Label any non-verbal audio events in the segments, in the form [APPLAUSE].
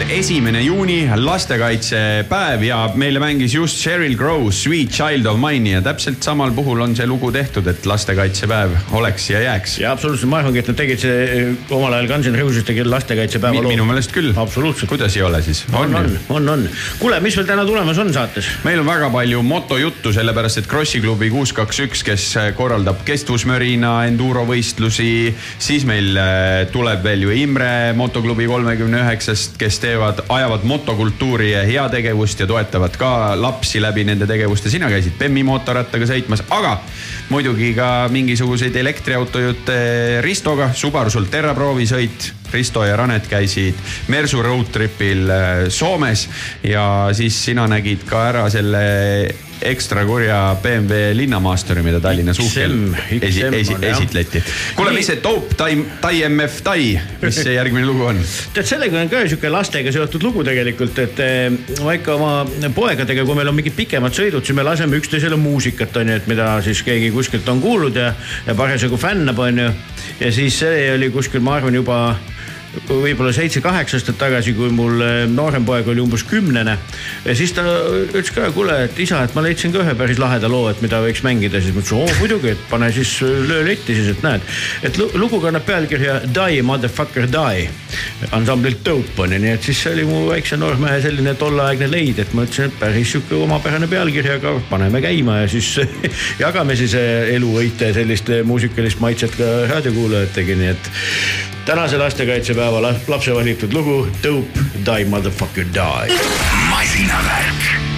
Monday. Esimene juuni, lastekaitsepäev ja meile mängis just Sheryl Crow Sweet Child of Mine'i ja täpselt samal puhul on see lugu tehtud, et lastekaitsepäev oleks ja jääks. ja absoluutselt, ma arvangi, et nad tegid see eh, omal ajal Guns N Roses tegi lastekaitsepäeva loo. minu meelest küll. absoluutselt. kuidas ei ole siis? on, on, on, on. kuule, mis veel täna tulemas on saates? meil on väga palju motojuttu, sellepärast et Krossi klubi kuus, kaks, üks, kes korraldab kestvusmörina enduro võistlusi, siis meil äh, tuleb veel ju Imre motoklubi kolmekümne üheksast, kes teevad, ajavad motokultuuri ja heategevust ja toetavad ka lapsi läbi nende tegevuste. sina käisid Bemmi mootorrattaga sõitmas, aga muidugi ka mingisuguseid elektriautojutte Ristoga, Subaru Solterra proovisõit Risto ja Ranet käisid Mersu road trip'il äh, Soomes ja siis sina nägid ka ära selle ekstra kurja BMW linnamaasturi, mida Tallinnas uhkel XM esi, esi, esitleti. kuule, mis see Dope Tai, Tai MF Tai, mis see järgmine lugu on? tead, sellega on ka sihuke lastega seotud lugu tegelikult, et eh, ma ikka oma poegadega, kui meil on mingid pikemad sõidud, siis me laseme üksteisele muusikat, on ju, et mida siis keegi kuskilt on kuulnud ja, ja parasjagu fännab, on ju. ja siis see oli kuskil, ma arvan, juba võib-olla seitse-kaheksa aastat tagasi, kui mul eh, noorem poeg oli umbes kümnene. siis ta ütles ka, kuule, et isa, et ma leidsin ka ühe päris laheda loo, et mida võiks mängida, siis ma ütlesin, oo muidugi, et pane siis löö letti siis, et näed. et lu- lugu kannab pealkirja Die motherfucker die ansamblilt Dope on ju, nii et siis see oli mu väikse noormehe selline tolleaegne leid, et ma ütlesin, et päris sihuke omapärane pealkiri, aga paneme käima ja siis [LAUGHS] jagame siis eh, eluvõite sellist muusikalist maitset ka raadiokuulajatega, nii et tänase lastekaitsepäeva la- lapse valitud lugu Dope Die motherfucker die. masinavärk.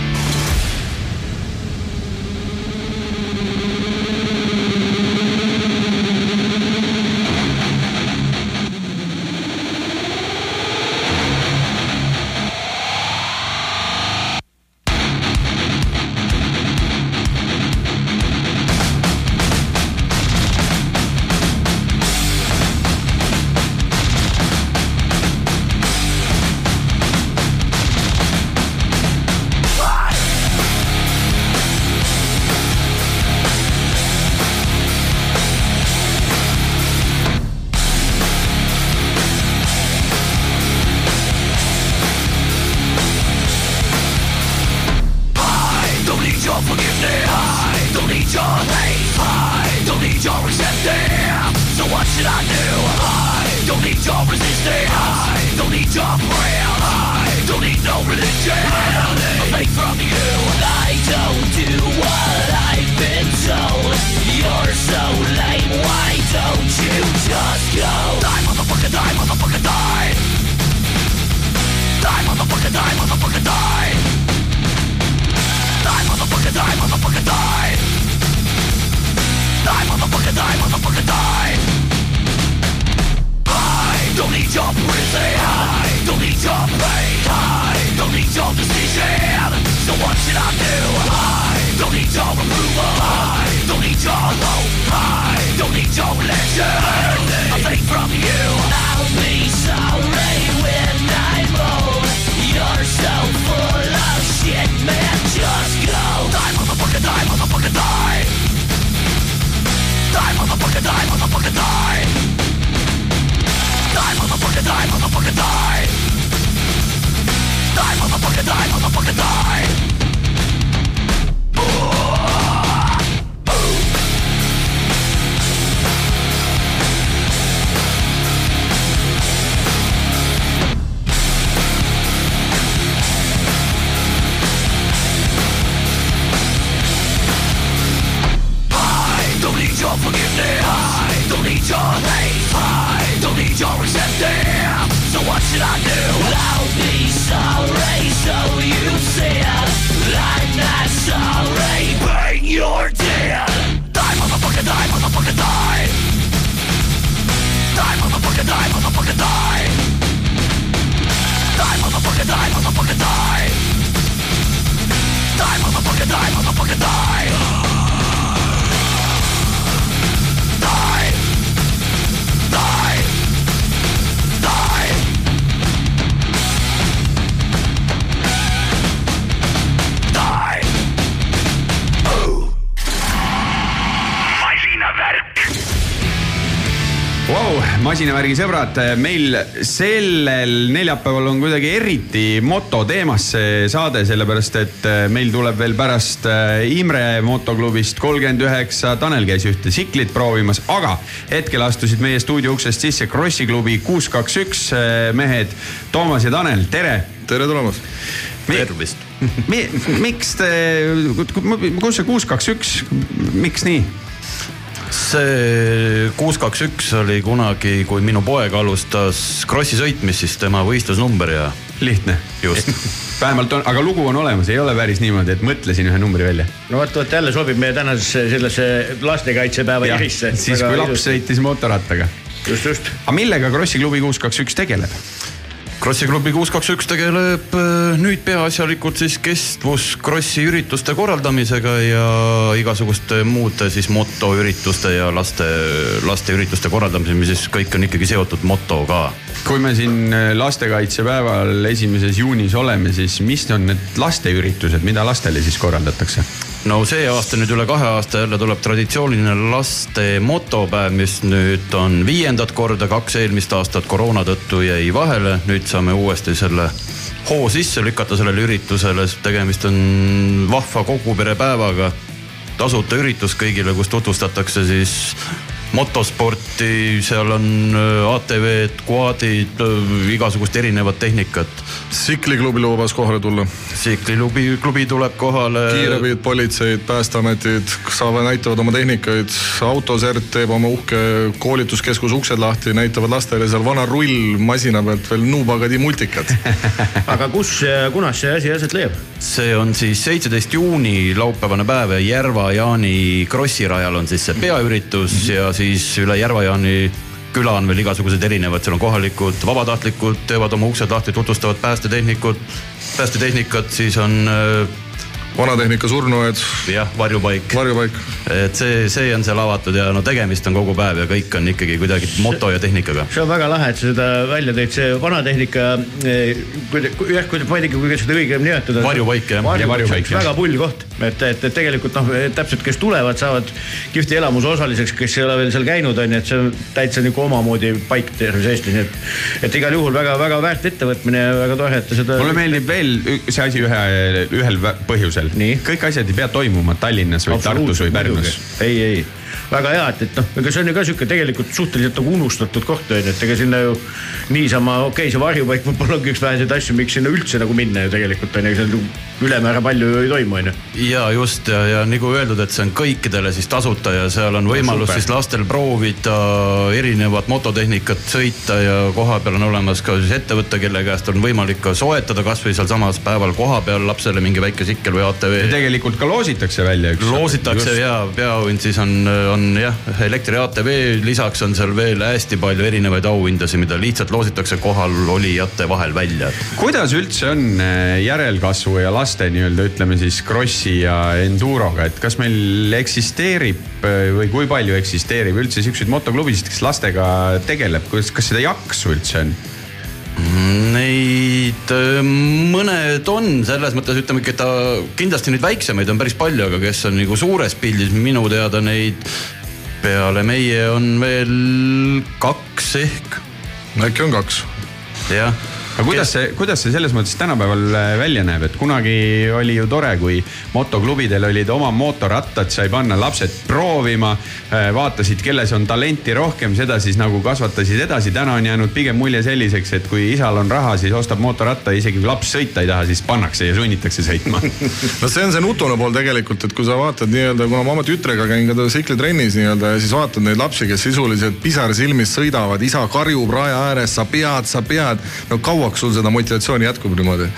Your pain. I don't need your decision. So what should I do? I don't need your approval. I don't need your hope. I don't need your religion. A thing from you. I'll be sorry when I'm old. You're so full of shit, man. Just go. Die, motherfucker, die, motherfucker, die. Die, motherfucker, die, motherfucker, die. Die, motherfucker, die, motherfucker, die. Die, motherfucker, die, motherfucker, die. I don't need your forgiveness. I don't need your hate. I don't need your resentment. So what should I do? Die, motherfucker, die, die. Motherfucker, die, motherfucker, die. Die, motherfucker, die, motherfucker. Die. Masinavärgi sõbrad, meil sellel neljapäeval on kuidagi eriti moto teemas see saade, sellepärast et äh, meil tuleb veel pärast äh, Imre motoklubist kolmkümmend üheksa, Tanel käis ühte tsiklit proovimas, aga hetkel astusid meie stuudio uksest sisse Krossi klubi kuus, kaks, üks mehed. Toomas ja Tanel, tere tere tulemast. tervist. Mi, miks te, kus see kuus, kaks, üks, miks nii? See kuus, kaks, üks oli kunagi, kui minu poeg alustas krossi sõitmist, siis tema võistlusnumber ja lihtne. Just. vähemalt on, aga lugu on olemas, ei ole päris niimoodi, et mõtlesin ühe numbri välja. no vot, vot jälle sobib meie tänasesse sellesse lastekaitsepäeva jah, irisse. siis kui laps sõitis mootorrattaga. just, just. aga millega Krossi klubi kuus kaks üks tegeleb? Krossi klubi kuus kaks üks tegeleb äh, nüüd peaasjalikult siis kestvus Krossi ürituste korraldamisega ja igasuguste muude siis motoürituste ja laste, lasteürituste korraldamisega, mis siis kõik on ikkagi seotud motoga kui me siin äh, lastekaitsepäeval esimeses juunis oleme, siis mis on need lasteüritused, mida lastele siis korraldatakse? No see aasta nüüd üle kahe aasta jälle tuleb traditsiooniline laste motopäev, mis nüüd on viiendat korda, kaks eelmist aastat koroona tõttu jäi vahele, nüüd saame uuesti selle hoo sisse lükata sellele üritusele, tegemist on vahva koguperepäevaga. tasuta üritus kõigile, kus tutvustatakse siis motosporti, seal on äh, ATV-d, quad'id, igasugust erinevat tehnikat. tsikliklubi lubas kohale tulla, tsikliklubi, klubi tuleb kohale. kiirabid, politseid, päästeametid saavad, näitavad oma tehnikaid, autosert teeb oma uhke koolituskeskuse uksed lahti, näitavad lastele seal vana rull masina pealt veel Nubagadi multikat. [LAUGHS] aga kus kunas see asi aset leiab? see on siis seitseteist juuni laupäevane päev ja Järva-Jaani krossirajal on siis see peaüritus mm -hmm. ja siis üle Järva-Jaani küla on veel igasugused erinevad, seal on kohalikud vabatahtlikud teevad oma uksed lahti, tutvustavad päästetehnikut, päästetehnikat, siis on äh, vanatehnika surnuaed, jah, varjupaik. varjupaik. et see, see on seal avatud ja no tegemist on kogu päev ja kõik on ikkagi kuidagi moto ja tehnikaga. see on väga lahe, et sa seda välja tõid, see vanatehnika, jah, kuidas, ma ei teagi, kuidas seda õigem nimetada. Varjupaik, jah. Ja varjupaik, väga pull koht, et, et, et tegelikult noh, täpselt, kes tulevad, saavad kihvti elamuse osaliseks, kes ei ole veel seal käinud, on ju, et see on täitsa nagu omamoodi paik terves Eestis, nii et, et igal juhul väga-väga väärt ettevõtmine ja väga tore, et te seda. mulle meeldib veel see asi ühe, ühel vä- põhjusel. Kõik asjad ei pea toimuma Tallinnas või Tartus või Pärnus. ei, ei, väga hea, et, et noh, ega see on ju ka sihuke tegelikult suhteliselt nagu unustatud koht on ju, et ega sinna ju niisama, okei okay,, see varjupaik võib-olla ongi üks väheseid asju, miks sinna üldse nagu minna ju tegelikult on ju, seal ülemäära palju ju ei toimu, on ju. ja just ja, ja nagu öeldud, et see on kõikidele siis tasuta ja seal on võimalus super. siis lastel proovida erinevat mototehnikat sõita ja kohapeal on olemas ka siis ettevõte, kelle käest on võimalik ka soetada kasvõi sealsamas päeval kohapeal lapsele mingi väike sikkel või ATV. tegelikult ka loositakse välja üks. loositakse ja peaauhind siis on, on jah, elektri ATV, lisaks on seal veel hästi palju erinevaid auhindasid, mida lihtsalt loositakse kohalolijate vahel välja. kuidas üldse on äh, järelkasvu ja laste nii-öelda ütleme siis Krossi ja Enduroga, et kas meil eksisteerib äh, või kui palju eksisteerib üldse siukseid motoklubisid, kes lastega tegeleb, kas, kas seda jaksu üldse on? Neid mõned on selles mõttes ütleme, et ta kindlasti neid väiksemaid on päris palju, aga kes on nagu suures pildis, minu teada neid peale meie on veel kaks ehk äkki on kaks? jah. Aga kuidas see, kuidas see selles mõttes tänapäeval äh, välja näeb, et kunagi oli ju tore, kui motoklubidel olid oma mootorrattad, sai panna lapsed proovima, vaatasid, kelles on talenti rohkem, seda siis nagu kasvatasid edasi. täna on jäänud pigem mulje selliseks, et kui isal on raha, siis ostab mootorratta, isegi kui laps sõita ei taha, siis pannakse ja sunnitakse sõitma. [LAUGHS] no see on see nutune pool tegelikult, et kui sa vaatad nii-öelda, kuna ma oma tütrega käin ka tsikletrennis nii-öelda ja siis vaatad neid lapsi, kes sisuliselt pisar silmis sõidavad, isa karjub raja ääres, sa pead, sa pead. no kauaks sul seda motivatsiooni jätkub niimoodi.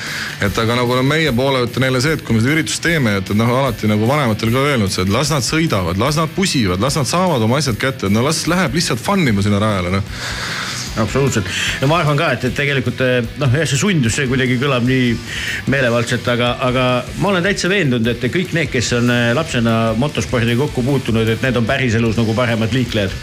et aga nagu no meie poole pealt on jälle see, et kui me seda üritust teeme, et, et noh, alati nagu vanematel ka öelnud see, et las nad sõidavad, las nad pusivad, las nad saavad oma asjad kätte, no las läheb lihtsalt fun ima sinna rajale noh absoluutselt ja ma arvan ka, et, et tegelikult eh, noh, jah, see sundus, see kuidagi kõlab nii meelevaldselt, aga, aga ma olen täitsa veendunud, et kõik need, kes on eh, lapsena motospordiga kokku puutunud, et need on päriselus nagu paremad liiklejad.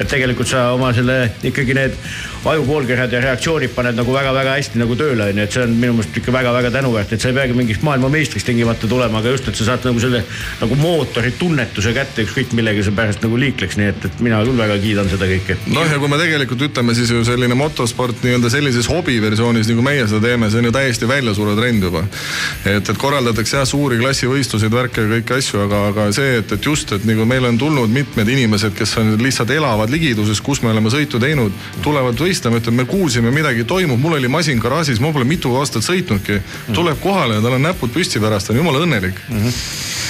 et tegelikult sa oma selle ikkagi need ajupoolkerad ja reaktsioonid paned nagu väga-väga hästi nagu tööle onju, et see on minu meelest ikka väga-väga tänuväärt, et sa ei peagi mingiks maailmameistriks tingimata tulema, aga just, et sa saad nagu selle nagu mootori tunnetuse kätte ükskõik millega sa pärast nagu liikleks, nii et, et mina küll väga kiidan seda kõike. noh, ja kui me tegelikult ütleme, siis ju selline motosport nii-öelda sellises hobiversioonis nagu meie seda teeme, see on ju täiesti väljasuure trend juba. et, et korraldatakse jah suuri klassivõistluseid, värke ja kõiki asju, aga, aga see, et, et just, et nagu meil on tulnud mitmed inimesed, kes on lihtsalt elavad ligiduses, kus me oleme sõitu teinud, tulevad võistlema, ütlevad, me kuulsime midagi toimub, mul oli masin garaažis, ma pole mitu aastat sõitnudki. tuleb kohale ja tal on näpud püsti pärast, on jumala õnnelik.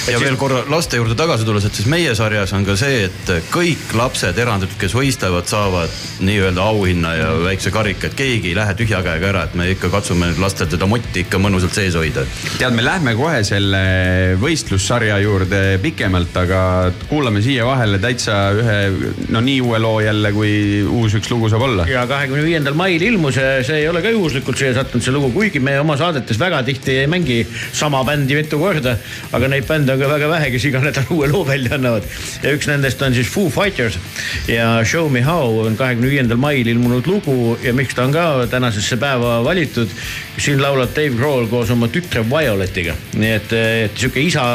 Ja veel korra laste juurde tagasi tulles, et siis meie sarjas on ka see, et kõik lapsed eranditult, kes võistlevad, saavad nii-öelda auhinna ja väikse karika, et keegi ei lähe tühja käega ära, et me ikka katsume lastel seda motti ikka mõnusalt sees hoida. tead, me lähme kohe selle võistlussarja juurde pikemalt, aga kuulame siia vahele täitsa ühe, no nii uue loo jälle, kui uus üks lugu saab olla. ja kahekümne viiendal mail ilmus, see ei ole ka juhuslikult siia sattunud, see lugu, kuigi me oma saadetes väga tihti ei mängi sama bändi mitu korda. aga neid bände ka väga vähe, kes iga nädal [LAUGHS] uue loo välja annavad. ja üks nendest on siis Foo Fighters ja Show Me How on kahekümne viiendal mail ilmunud lugu ja miks ta on ka tänasesse päeva valitud. siin laulab Dave Grohl koos oma tütre Violetiga, nii et, et sihuke isa,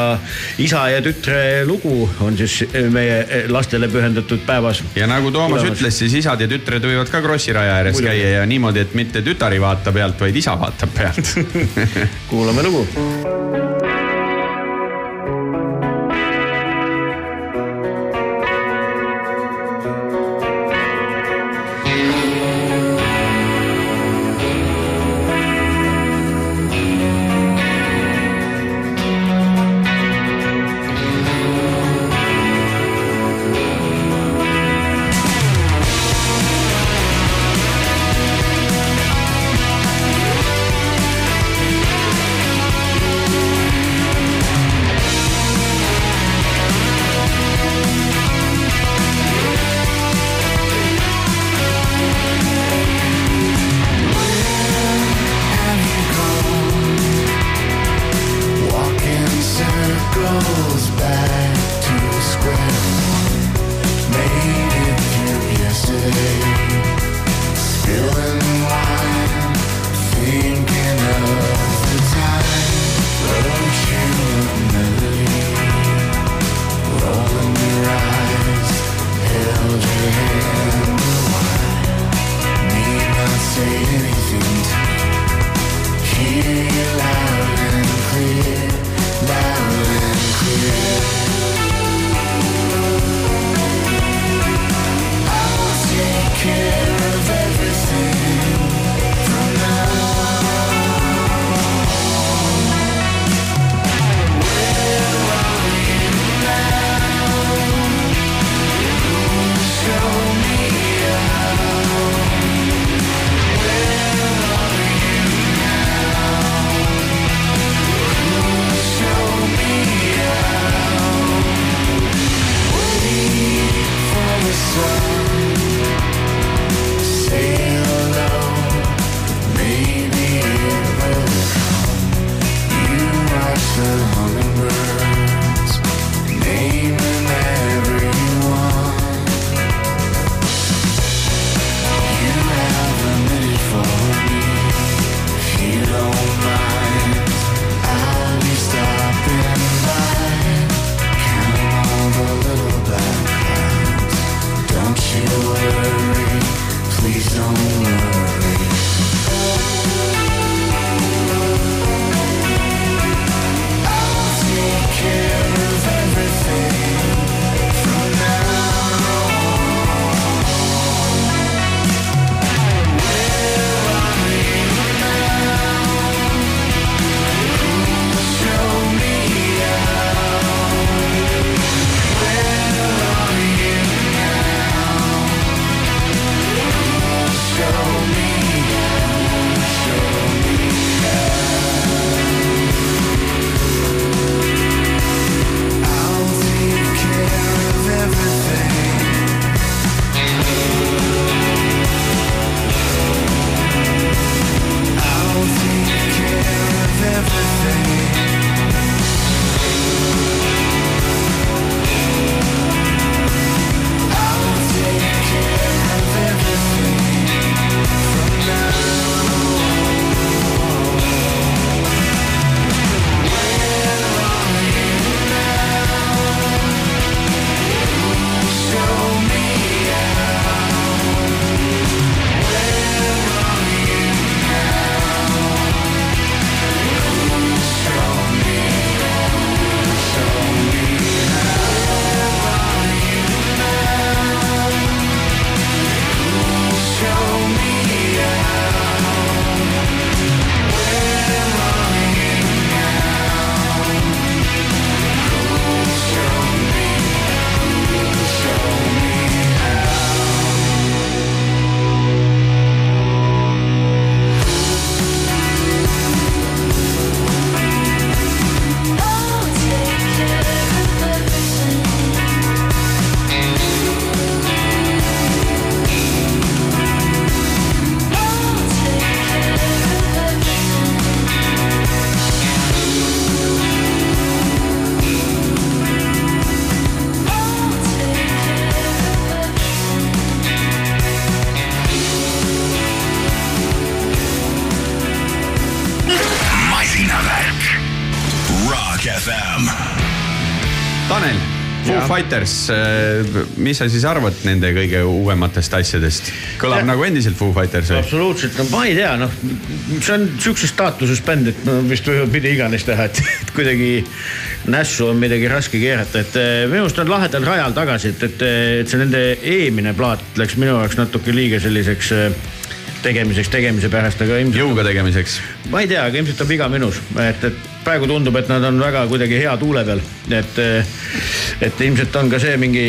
isa ja tütre lugu on siis meie lastele pühendatud päevas. ja nagu Toomas ütles, siis isad ja tütred võivad ka Krossi raja ääres Muidugi. käia ja niimoodi, et mitte tütar ei vaata pealt, vaid isa vaatab pealt. [LAUGHS] kuulame lugu. Fighters, mis sa siis arvad nende kõige uuematest asjadest? kõlab Ja- nagu endiselt Foo Fighters või? absoluutselt, no ma ei tea, noh, see on sihukeses staatuses bänd, et no vist võivad mida iganes teha, et et kuidagi nässu on midagi raske keerata, et eh, minu arust on lahedal rajal tagasi, et, et, et see nende eelmine plaat läks minu jaoks natuke liiga selliseks eh, tegemiseks tegemise pärast, aga ilmselt. jõuga tegemiseks. ma ei tea, aga ilmselt on viga minus, et, et praegu tundub, et nad on väga kuidagi hea tuule peal, et, et ilmselt on ka see mingi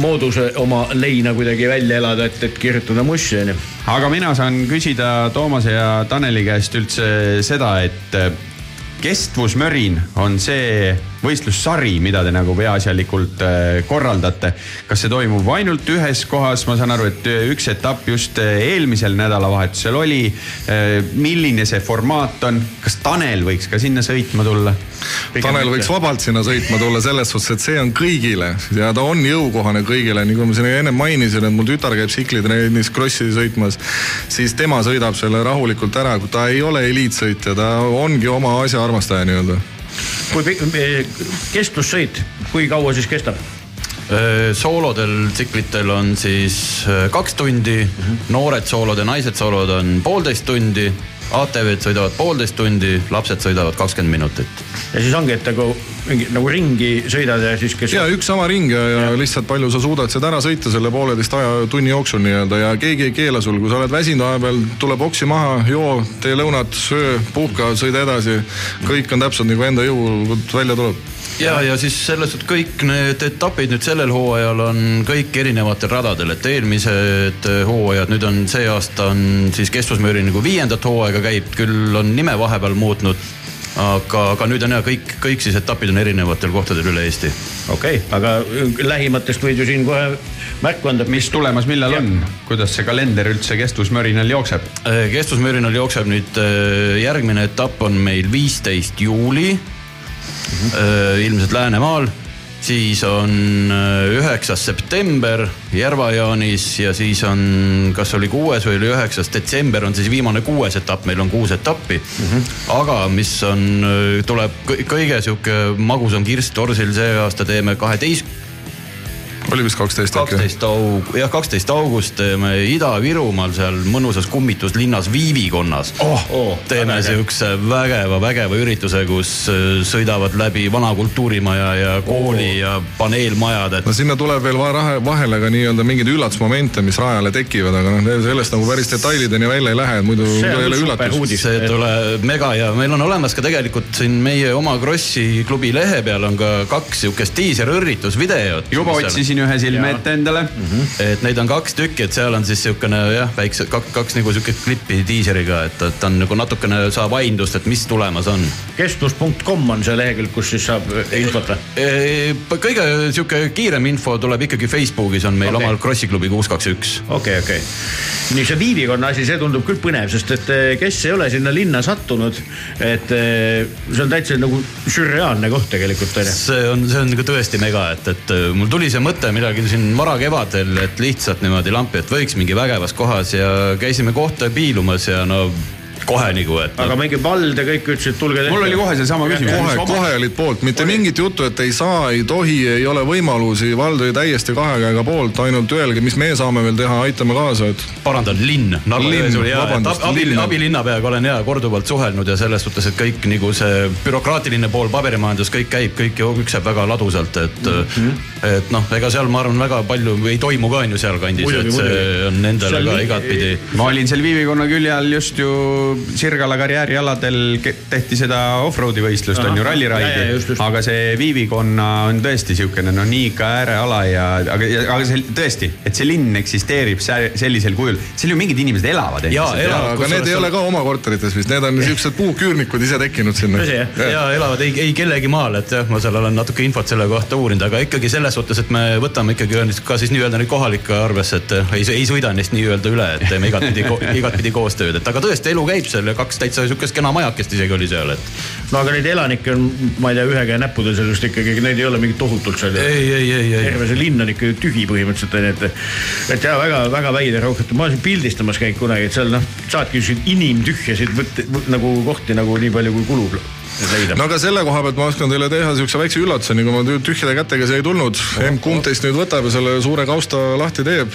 moodus oma leina kuidagi välja elada, et, et kirjutada mussi onju. aga mina saan küsida Toomase ja Taneli käest üldse seda, et äh, kestvusmörin on see võistlussari, mida te nagu peaasjalikult äh, korraldate. kas see toimub ainult ühes kohas, ma saan aru, et äh, üks etapp just äh, eelmisel nädalavahetusel oli. milline see formaat on, kas Tanel võiks ka sinna sõitma tulla? Tanel võiks vabalt sinna sõitma tulla selles suhtes, et see on kõigile ja ta on jõukohane kõigile, kui ma siin enne mainisin, et mul tütar käib tsiklitrennis krossi sõitmas, siis tema sõidab selle rahulikult ära, ta ei ole eliitsõitja, ta ongi oma asja armastaja nii-öelda. Kui pikk, kestvussõit, kui kaua siis kestab? soolodel tsiklitel on siis öö, kaks tundi, noored soolod ja naised soolod on poolteist tundi, ATV-d sõidavad poolteist tundi, lapsed sõidavad kakskümmend minutit. ja siis ongi, et nagu mingi nagu ringi sõidad ja siis kes. ja üks sama ring ja, ja lihtsalt palju sa suudad seda ära sõita selle pooleteist aja tunni jooksul nii-öelda ja keegi ei keela sul, kui sa oled väsinud vahepeal, tule boksi maha, joo, tee lõunat, söö, puhka, sõida edasi. kõik on täpselt nagu enda jõult välja tuleb ja, ja siis selles suhtes kõik need etapid nüüd sellel hooajal on kõik erinevatel radadel, et eelmised äh, hooajad, nüüd on see aasta on siis kestvusmüüri nagu viiendat hooaega käib, küll on nime vahepeal muutnud. aga, aga nüüd on ja kõik, kõik siis etapid on erinevatel kohtadel üle Eesti. okei okay,, aga lähimatest võid ju siin kohe märku anda, mis tulemas, millal on, kuidas see kalender üldse kestvusmörinal jookseb? kestvusmüürinal jookseb nüüd äh, järgmine etapp on meil viisteist juuli äh, ilmselt Läänemaal, siis on äh, üheksas september Järva-Jaanis ja siis on, kas oli kuues või oli üheksas detsember on siis viimane kuues etapp, meil on kuus etappi mm. -hmm. aga mis on, tuleb kõ- kõige sihuke magusam kirst torsil see aasta teeme kaheteist, oli vist kaksteist äkki? kaksteist aug-, jah, kaksteist august teeme Ida-Virumaal seal mõnusas kummituslinnas Viivikonnas oh, oh, teeme siukse vägeva, vägeva ürituse, kus äh, sõidavad läbi vana kultuurimaja ja kooli ja paneelmajad, et no sinna tuleb veel vahe, vahele ka nii-öelda mingeid üllatusmomente, mis rajale tekivad, aga noh, sellest nagu päris detailideni välja ei lähe, et muidu ei ole uudis. see tuleb mega ja meil on olemas ka tegelikult siin meie oma Krossi klubi lehe peal on ka kaks siukest diiselõrritusvideot. juba otsisin ühe silme Jaa. ette endale. et neid on kaks tükki, et seal on siis siukene jah, väiksed kaks, kaks nagu siuke klippi diiseriga, et, et on nagu natukene saab aimdust, et mis tulemas on. kestvus.com on see lehekülg, kus siis saab infot või? kõige sihuke kiirem info tuleb ikkagi Facebookis on meil okay. omal Krossi klubi kuus, kaks, üks. okei, okei. nii see Viivikonna asi, see tundub küll põnev, sest et eh, kes ei ole sinna linna sattunud, et see on täitsa nagu sürreaalne koht tegelikult onju. see on, see on nagu tõesti mega, et, et mul tuli see mõte millalgi siin varakevadel, et lihtsalt niimoodi lampi, et võiks mingi vägevas kohas ja käisime kohta piilumas ja no kohe nagu, et aga mingi vald ja kõik ütlesid, tulge. mul oli kohe seesama küsimus. kohe, kohe olid poolt, mitte mingit juttu, et ei saa, ei tohi, ei ole võimalusi, vald oli täiesti kahe käega poolt, ainult öelge, mis me saame veel teha, aitame kaasa, et parandan, linn. Linn, vabandust, abi, linn. abilinnapeaga olen ja korduvalt suhelnud ja selles suhtes, et kõik nagu see bürokraatiline pool, paberimajandus, kõik käib, kõik jookseb väga ladusalt, et mm. -hmm. et noh, ega seal ma arvan, väga palju ei toimu ka on ju sealkandis, et see on nendele Seal ka igatpidi. ma olin seal Viivikonna külje all just ju Sirgala karjäärialadel tehti seda off-road'i võistlust on ju, ralliraidi aga see Viivikonna on tõesti siukene no nii ikka ääreala ja, aga, aga see tõesti, et see linn eksisteerib sellisel kujul, seal ju mingid inimesed elavad. Ja, elavad, aga need ei ole ka oma korterites vist, need on siuksed puuküürnikud ise tekkinud sinna. Tõsi, jah? ja elavad ei, ei kellegi maal, et jah, ma seal olen natuke infot selle kohta uurinud, aga ikkagi selles suhtes, et me võtame ikkagi ka siis nii-öelda neid kohalikke arvesse, et ei, ei sõida neist nii-öelda üle, et teeme igatpidi, [LAUGHS] igatpidi koostööd, et aga tõesti elu käib seal ja kaks täitsa sihukest kena majakest isegi oli seal, et no aga neid elanikke on, ma ei tea, ühe käe näppudel sellest ikkagi, neid ei ole mingit tohutult seal. ei, ei, ei, ei. terve see linn on ikka ju tühi põhimõtteliselt onju, et, et ja väga-väga veider rohkem, ma olen siin pildistamas käinud kunagi, et seal noh, saadki siukseid inimtühjasid võtte, võ- nagu kohti nagu nii palju kui kulub. leida no aga selle koha pealt ma oskan teile teha siukse väikse üllatuse, nii kui ma tü- tühjade kätega siia ei tulnud. M-kumb teist nüüd võtab ja selle suure kausta lahti teeb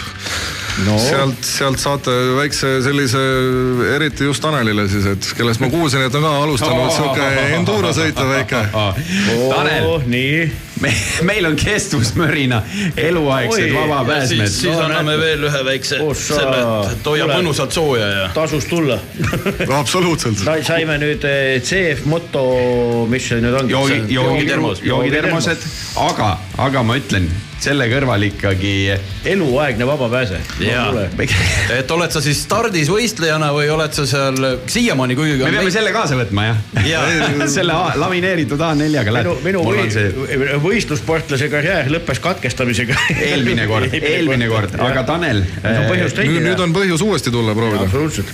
no. Sealt, sealt saate väikse sellise, eriti just Tanelile siis, et kellest ma kuulsin, et on ka alustanud sihuke endurosõite väike. Tanel, oh, nii, me, meil on kestvusmörina eluaegsed vabapääsmed siis, siis No anname näed. veel ühe väikse Ossa. selle, et hoia mõnusalt sooja ja. tasus tulla absoluutselt. no,. saime nüüd eh, CF Moto, mis see nüüd ongi? joogi, joogi, joogitermos. joogitermosed, aga, aga ma ütlen selle kõrval ikkagi eluaegne vabapääse. Et oled sa siis stardis võistlejana või oled sa seal siiamaani, kuigi me peame selle kaasa võtma jah Jaa. [LAUGHS] selle lamineeritud A4-ga minu, lähed. minu on see või, võistlussportlase karjäär lõppes katkestamisega. eelmine kord, [LAUGHS] eelmine kord, aga Tanel. nüüd, teha nüüd. on põhjus uuesti tulla proovida. absoluutselt.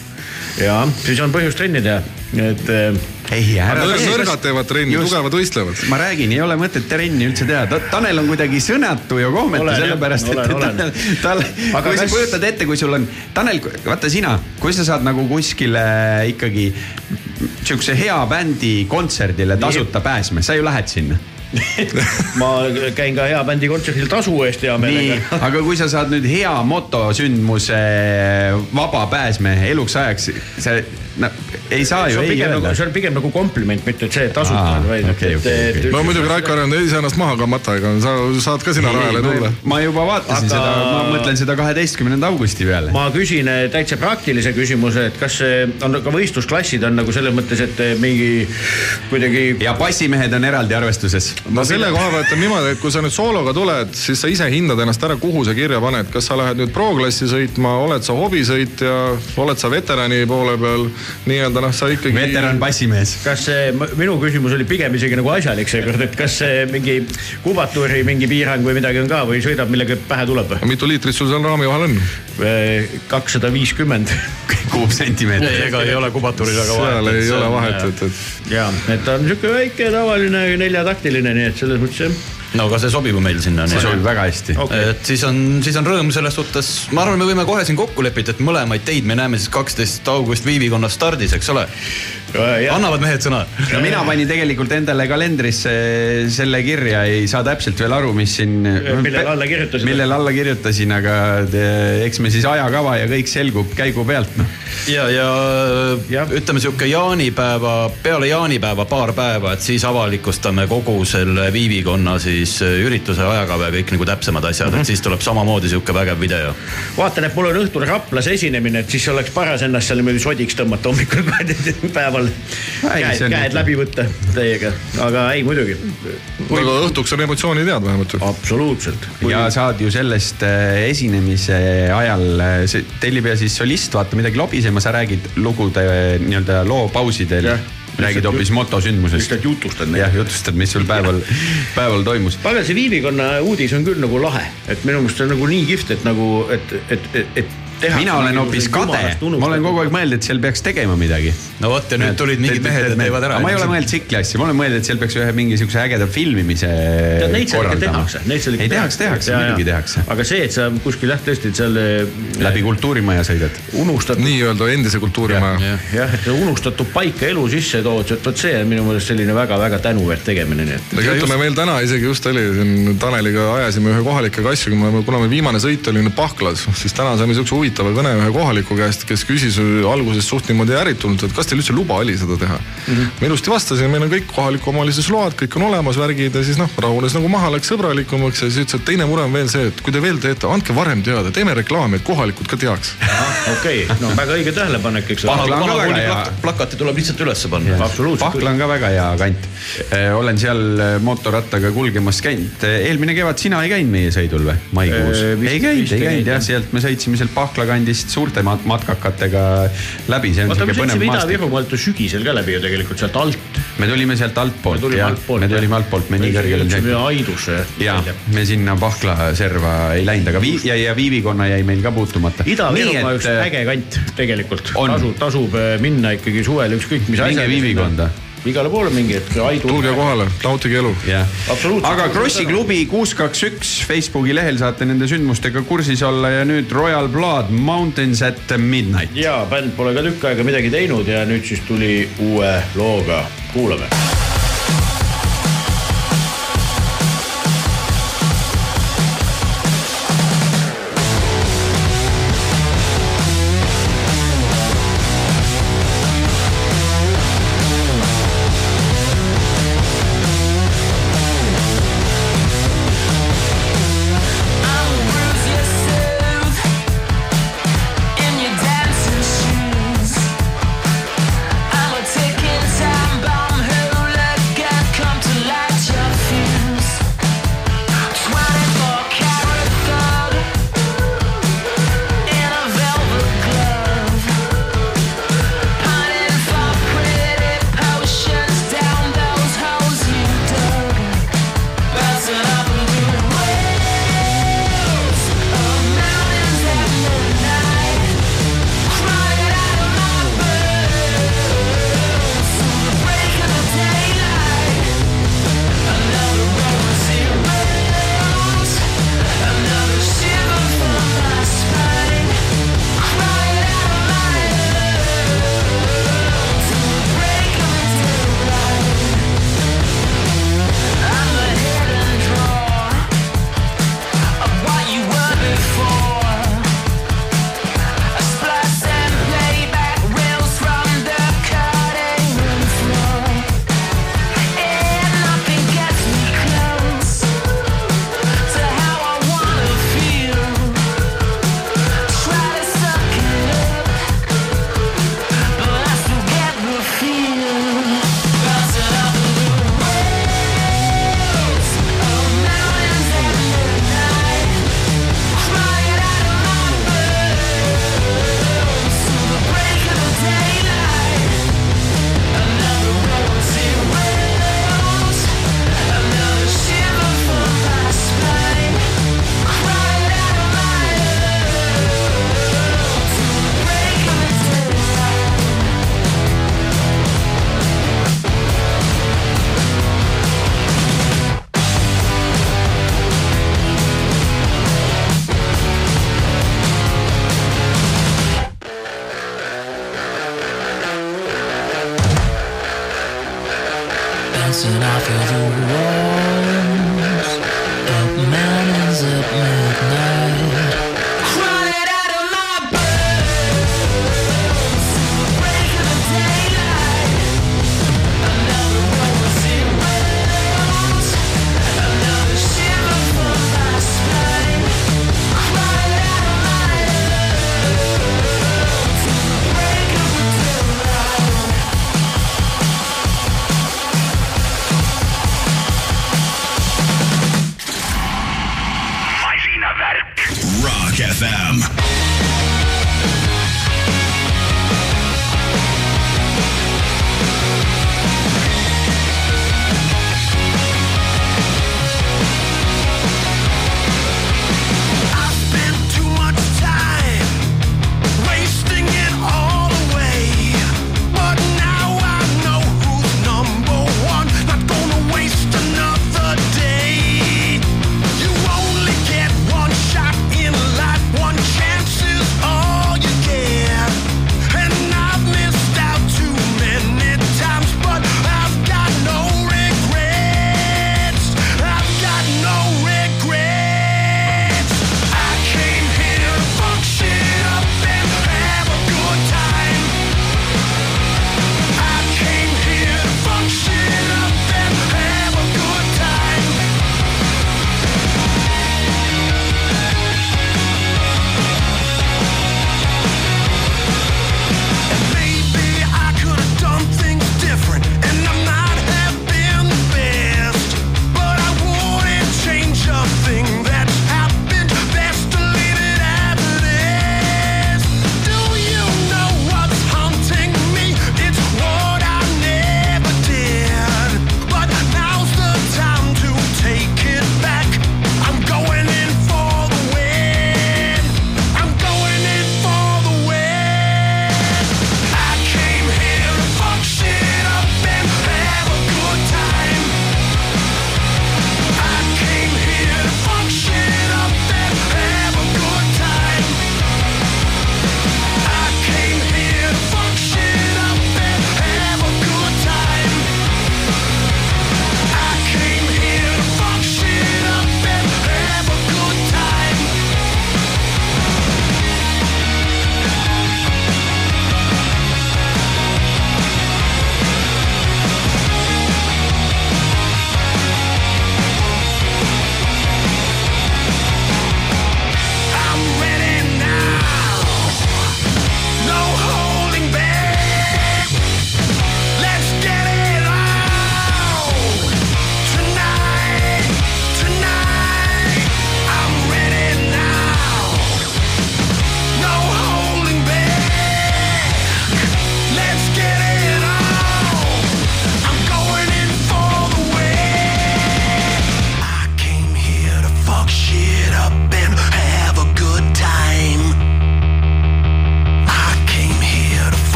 ja siis on põhjust trenni teha, et eh, ei, ära Nõr- nõrgad teevad trenni, tugevad võistlevad. ma räägin, ei ole mõtet trenni üldse teha, Tanel on kuidagi sõnatu ja kohmetu sellepärast, et. Tanel, tal, Aga kui sa kas- kujutad ette, kui sul on, Tanel, vaata sina, kui sa saad nagu kuskile ikkagi sihukese hea bändi kontserdile tasuta pääsma, sa ju lähed sinna. [LAUGHS] ma käin ka hea bändi kontserdil tasu eest hea meelega., aga kui sa saad nüüd hea motosündmuse vaba pääsmehe eluks ajaks, sa no, ei saa ju ei pigem öelda nagu, see on pigem nagu kompliment, mitte see et tasuta on, vaid et- okei, et- okei. no muidugi Raikar on iseennast maha kammata, ega sa saad ka sinna rajale tulla. ma juba vaatasin Aga- aga... seda, ma mõtlen seda kaheteistkümnenda augusti peale. ma küsin eh, täitsa praktilise küsimuse, et kas on ka võistlusklassid on nagu selles mõttes, et eh, mingi kuidagi ja passimehed on eraldi arvestuses. no selle koha pealt on niimoodi, et kui sa nüüd soologa tuled, siis sa ise hindad ennast ära, kuhu sa kirja paned, kas sa lähed nüüd pro-klassi sõitma, oled sa hobisõitja, oled sa veterani poole peal, nii-öelda noh, sa ikkagi. veteran passimees. kas see, minu küsimus oli pigem isegi nagu asjalik seekord, et kas see mingi kubatuuri mingi piirang või midagi on ka või sõidab millega pähe tuleb? mitu liitrit sul seal raami vahel on? kakssada viiskümmend. [LAUGHS] kuupsentimeetrit. ega ei ole kubaturil väga vahet. seal ei ole vahet, et, et ja, et ta on sihuke väike tavaline neljataktiline, nii et selles mõttes jah. No aga see sobib ju meil sinna. see sobib väga hästi. Okei. et siis on, siis on rõõm selles suhtes, ma arvan, me võime kohe siin kokku leppida, et mõlemaid teid me näeme siis kaksteist august Viivikonna stardis, eks ole. annavad mehed sõna? no mina panin tegelikult endale kalendrisse selle kirja, ei saa täpselt veel aru, mis siin. millele alla kirjutasid? millele alla kirjutasin, aga eks me siis ajakava ja kõik selgub käigu pealt noh. ja, ja Jah. ütleme sihuke jaanipäeva, peale jaanipäeva paar päeva, et siis avalikustame kogu selle Viivikonna siis äh, ürituse ajakava ja kõik nagu täpsemad asjad mm, -hmm. et siis tuleb samamoodi sihuke vägev video. vaatan, et mul on õhtul Raplas esinemine, et siis oleks paras ennast seal niimoodi sodiks tõmmata hommikul [LAUGHS] päeval. Ei, käed käed läbi võtta teiega, aga ei muidugi. aga õhtuks on emotsioonid head vähemalt absoluutselt. ja saad ju sellest äh, esinemise ajal, teil ei pea siis solist vaata midagi lobisema, sa räägid lugude äh, nii-öelda loo pausidel Jah., räägid hoopis motosündmusest. lihtsalt jutustad neid. jah, jutustad, mis sul päeval, päeval toimus. pagan, see Viivikonna uudis on küll nagu lahe, et minu meelest on nagu nii kihvt, et nagu, et, et, et, et teha. mina olen hoopis kade, ma olen kogu aeg mõelnud, et seal peaks tegema midagi. no vot ja nüüd tulid mingid mehed ja teevad ära. ma ei ole mõelnud tsikli asja, ma olen mõelnud, et seal peaks ühe mingi siukse ägeda filmimise tead, neid seal ikka korraldama tehakse, ei tehakse, tehakse, muidugi tehakse. aga see, et sa kuskil jah, tõesti, seal eh, läbi kultuurimaja sõidad. unustad nii-öelda endise kultuurimaja. jah, et unustatud paika elu sisse tood, et vot see on minu meelest selline väga-väga tänuväärt tegemine, nii et. aga ütleme, meil täna isegi just oli siin Taneliga ajasime ühe kohaliku asju, kuna meil viimane sõit oli nüüd Pahklas, siis täna saime siukse huvitava kõne ühe kohaliku käest, kes küsis alguses suht niimoodi ärritunult, et kas teil üldse luba oli seda teha mm. -hmm. ma ilusti vastasin, meil on kõik kohaliku omavalitsuse load, kõik on olemas, värgid ja siis noh, rahunes nagu maha, läks sõbralikumaks ja siis ütles, et teine mure on veel see, et kui te veel teete, andke varem teada, teeme reklaami, et kohalikud ka teaks. okei, no väga õige tähelepanek, eks ole. Plakati tuleb lihtsalt ülesse panna. Pahkla on ka väga hea kant. olen seal äh, mootorrattaga kulgemas käinud. eelmine kevad sina ei käinud meie sõidul või, maikuus Äh,? ei käinud, ei käinud jah. sealt me sõitsime sealt Pahkla kandist suurte mat- matkakatega läbi, oota, me sõitsime. Ida-Virumaalt ju sügisel ka läbi ju tegelikult sealt alt. me tulime sealt altpoolt tulime jah, altpoolt, me tulime altpoolt, me nii kõrgele jõudsime. Aidusse. ja me sinna Pahkla serva ei läinud, aga vii- ja, ja Viivikonna jäi meil ka puutumata. Ida-Virumaa üks äge kant tegelikult. Tasub, tasub äh, minna ikkagi suvel ükskõik mis minge Viivikonda igale poole mingi hetk. tulge kohale, nautige elu. aga Krossi klubi kuus, kaks, üks Facebooki lehel saate nende sündmustega kursis olla ja nüüd Royal Blood Mountains at midnight. ja bänd pole ka tükk aega midagi teinud ja nüüd siis tuli uue looga, kuulame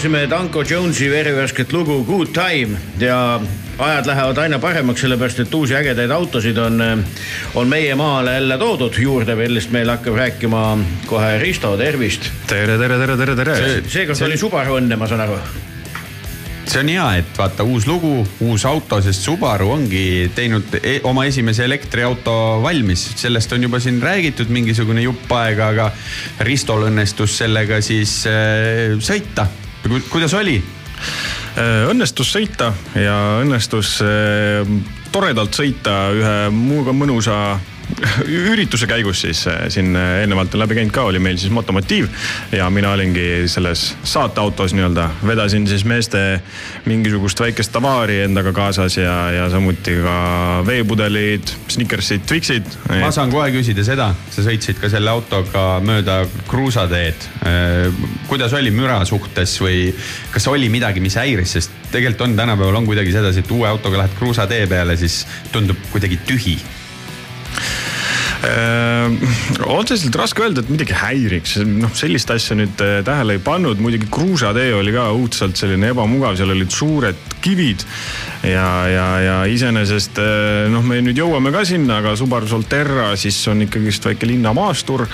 kuulasime Danko Jonesi verivärsket lugu Good Time ja ajad lähevad aina paremaks, sellepärast et uusi ägedaid autosid on, on meie maale jälle toodud juurde, millest meil hakkab rääkima kohe Risto, tervist. tere, tere, tere, tere, tere. seekord oli Subaru õnne, ma saan aru. see on hea, et vaata uus lugu, uus auto, sest Subaru ongi teinud e oma esimese elektriauto valmis, sellest on juba siin räägitud mingisugune jupp aega, aga Ristol õnnestus sellega siis äh, sõita. Kuidas oli? Äh, õnnestus sõita ja õnnestus äh, toredalt sõita ühe muuga mõnusa [LAUGHS] ürituse käigus siis äh, siin äh, eelnevalt läbi käinud ka, oli meil siis motomotiiv ja mina olingi selles saateautos nii-öelda, vedasin siis meeste mingisugust väikest tavaari endaga kaasas ja, ja samuti ka veepudelid, Snickersid, Twixid. ma saan kohe küsida seda, sa sõitsid ka selle autoga mööda kruusateed. kuidas oli müra suhtes või kas oli midagi, mis häiris, sest tegelikult on tänapäeval on kuidagi sedasi, et uue autoga lähed kruusatee peale, siis tundub kuidagi tühi Äh, otseselt raske öelda, et midagi häiriks, noh sellist asja nüüd äh, tähele ei pannud, muidugi kruusatee oli ka õudselt selline ebamugav, seal olid suured kivid ja, ja, ja iseenesest äh, noh, me nüüd jõuame ka sinna, aga Subaru Solterra siis on ikkagist väike linnamaastur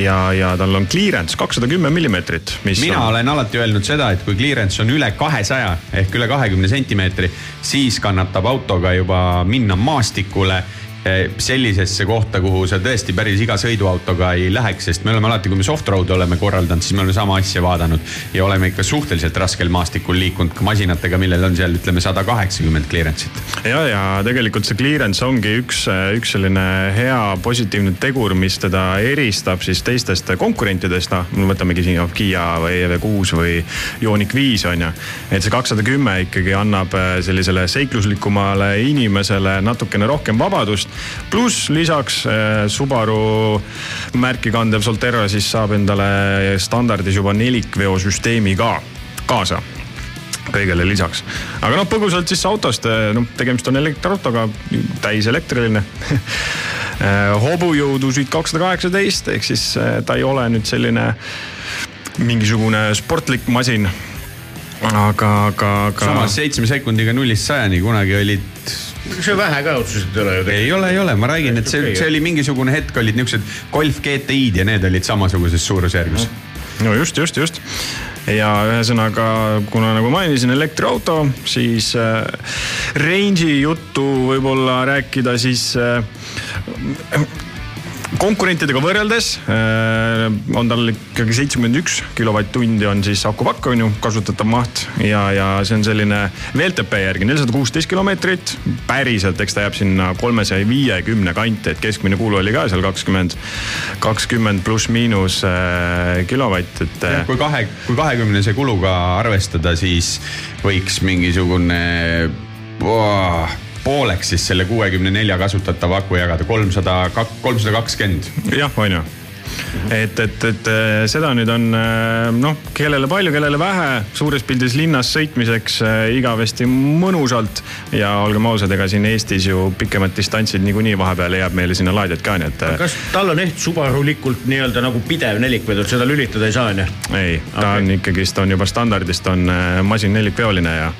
ja, ja tal on clearance kakssada kümme millimeetrit, mina on... olen alati öelnud seda, et kui clearance on üle kahesaja ehk üle kahekümne sentimeetri, siis kannatab autoga juba minna maastikule sellisesse kohta, kuhu sa tõesti päris iga sõiduautoga ei läheks, sest me oleme alati, kui me soft road'e oleme korraldanud, siis me oleme sama asja vaadanud ja oleme ikka suhteliselt raskel maastikul liikunud ka masinatega, millel on seal ütleme sada kaheksakümmend clearance'it. ja, ja tegelikult see clearance ongi üks, üks selline hea positiivne tegur, mis teda eristab siis teistest konkurentidest, noh, võtamegi siin Kia või EV6 või Ioniq viis on ju. et see kakssada kümme ikkagi annab äh, sellisele seikluslikumale inimesele natukene rohkem vabadust. Pluss lisaks äh, Subaru märki kandev Solterra siis saab endale standardis juba nelikveosüsteemi ka kaasa kõigele lisaks. aga noh, põgusalt siis autost, noh tegemist on elektriautoga, täiselektriline. [LAUGHS] hobujõudusid kakssada kaheksateist ehk siis ta ei ole nüüd selline mingisugune sportlik masin. aga, aga, aga. samas seitsme sekundiga nullist sajani kunagi olid see vähe ka otseselt ei ole ju. ei ole, ei ole, ma räägin, et see, see oli mingisugune hetk olid niuksed Golf GTI-d ja need olid samasuguses suurusjärgus. no just, just, just. ja ühesõnaga, kuna nagu mainisin, elektriauto, siis äh, range'i juttu võib-olla rääkida, siis äh, konkurentidega võrreldes äh, on tal ikkagi seitsekümmend üks kilovatt-tundi on siis akupakk on ju kasutatav maht ja, ja see on selline VLTP järgi nelisada kuusteist kilomeetrit. päriselt, eks ta jääb sinna kolmesaja viiekümne kanti, et keskmine kulu oli ka seal kakskümmend, kakskümmend pluss-miinus äh, kilovatt, et äh, kui kahe, kui kahekümnese kuluga arvestada, siis võiks mingisugune oh, pooleks siis selle kuuekümne nelja kasutatava aku jagada, kolmsada, kolmsada kakskümmend. jah, on ju. et, et, et äh, seda nüüd on äh, noh, kellele palju, kellele vähe, suures pildis linnas sõitmiseks äh, igavesti mõnusalt. ja olgem ausad, ega siin Eestis ju pikemad distantsid niikuinii vahepeal leiab meile sinna laadijat ka, nii et kas tal on ehk Subarulikult nii-öelda nagu pidev nelikvedu, et seda lülitada ei saa onju? ei, ta Okei. on ikkagist on juba standardist on masin nelikveoline ja,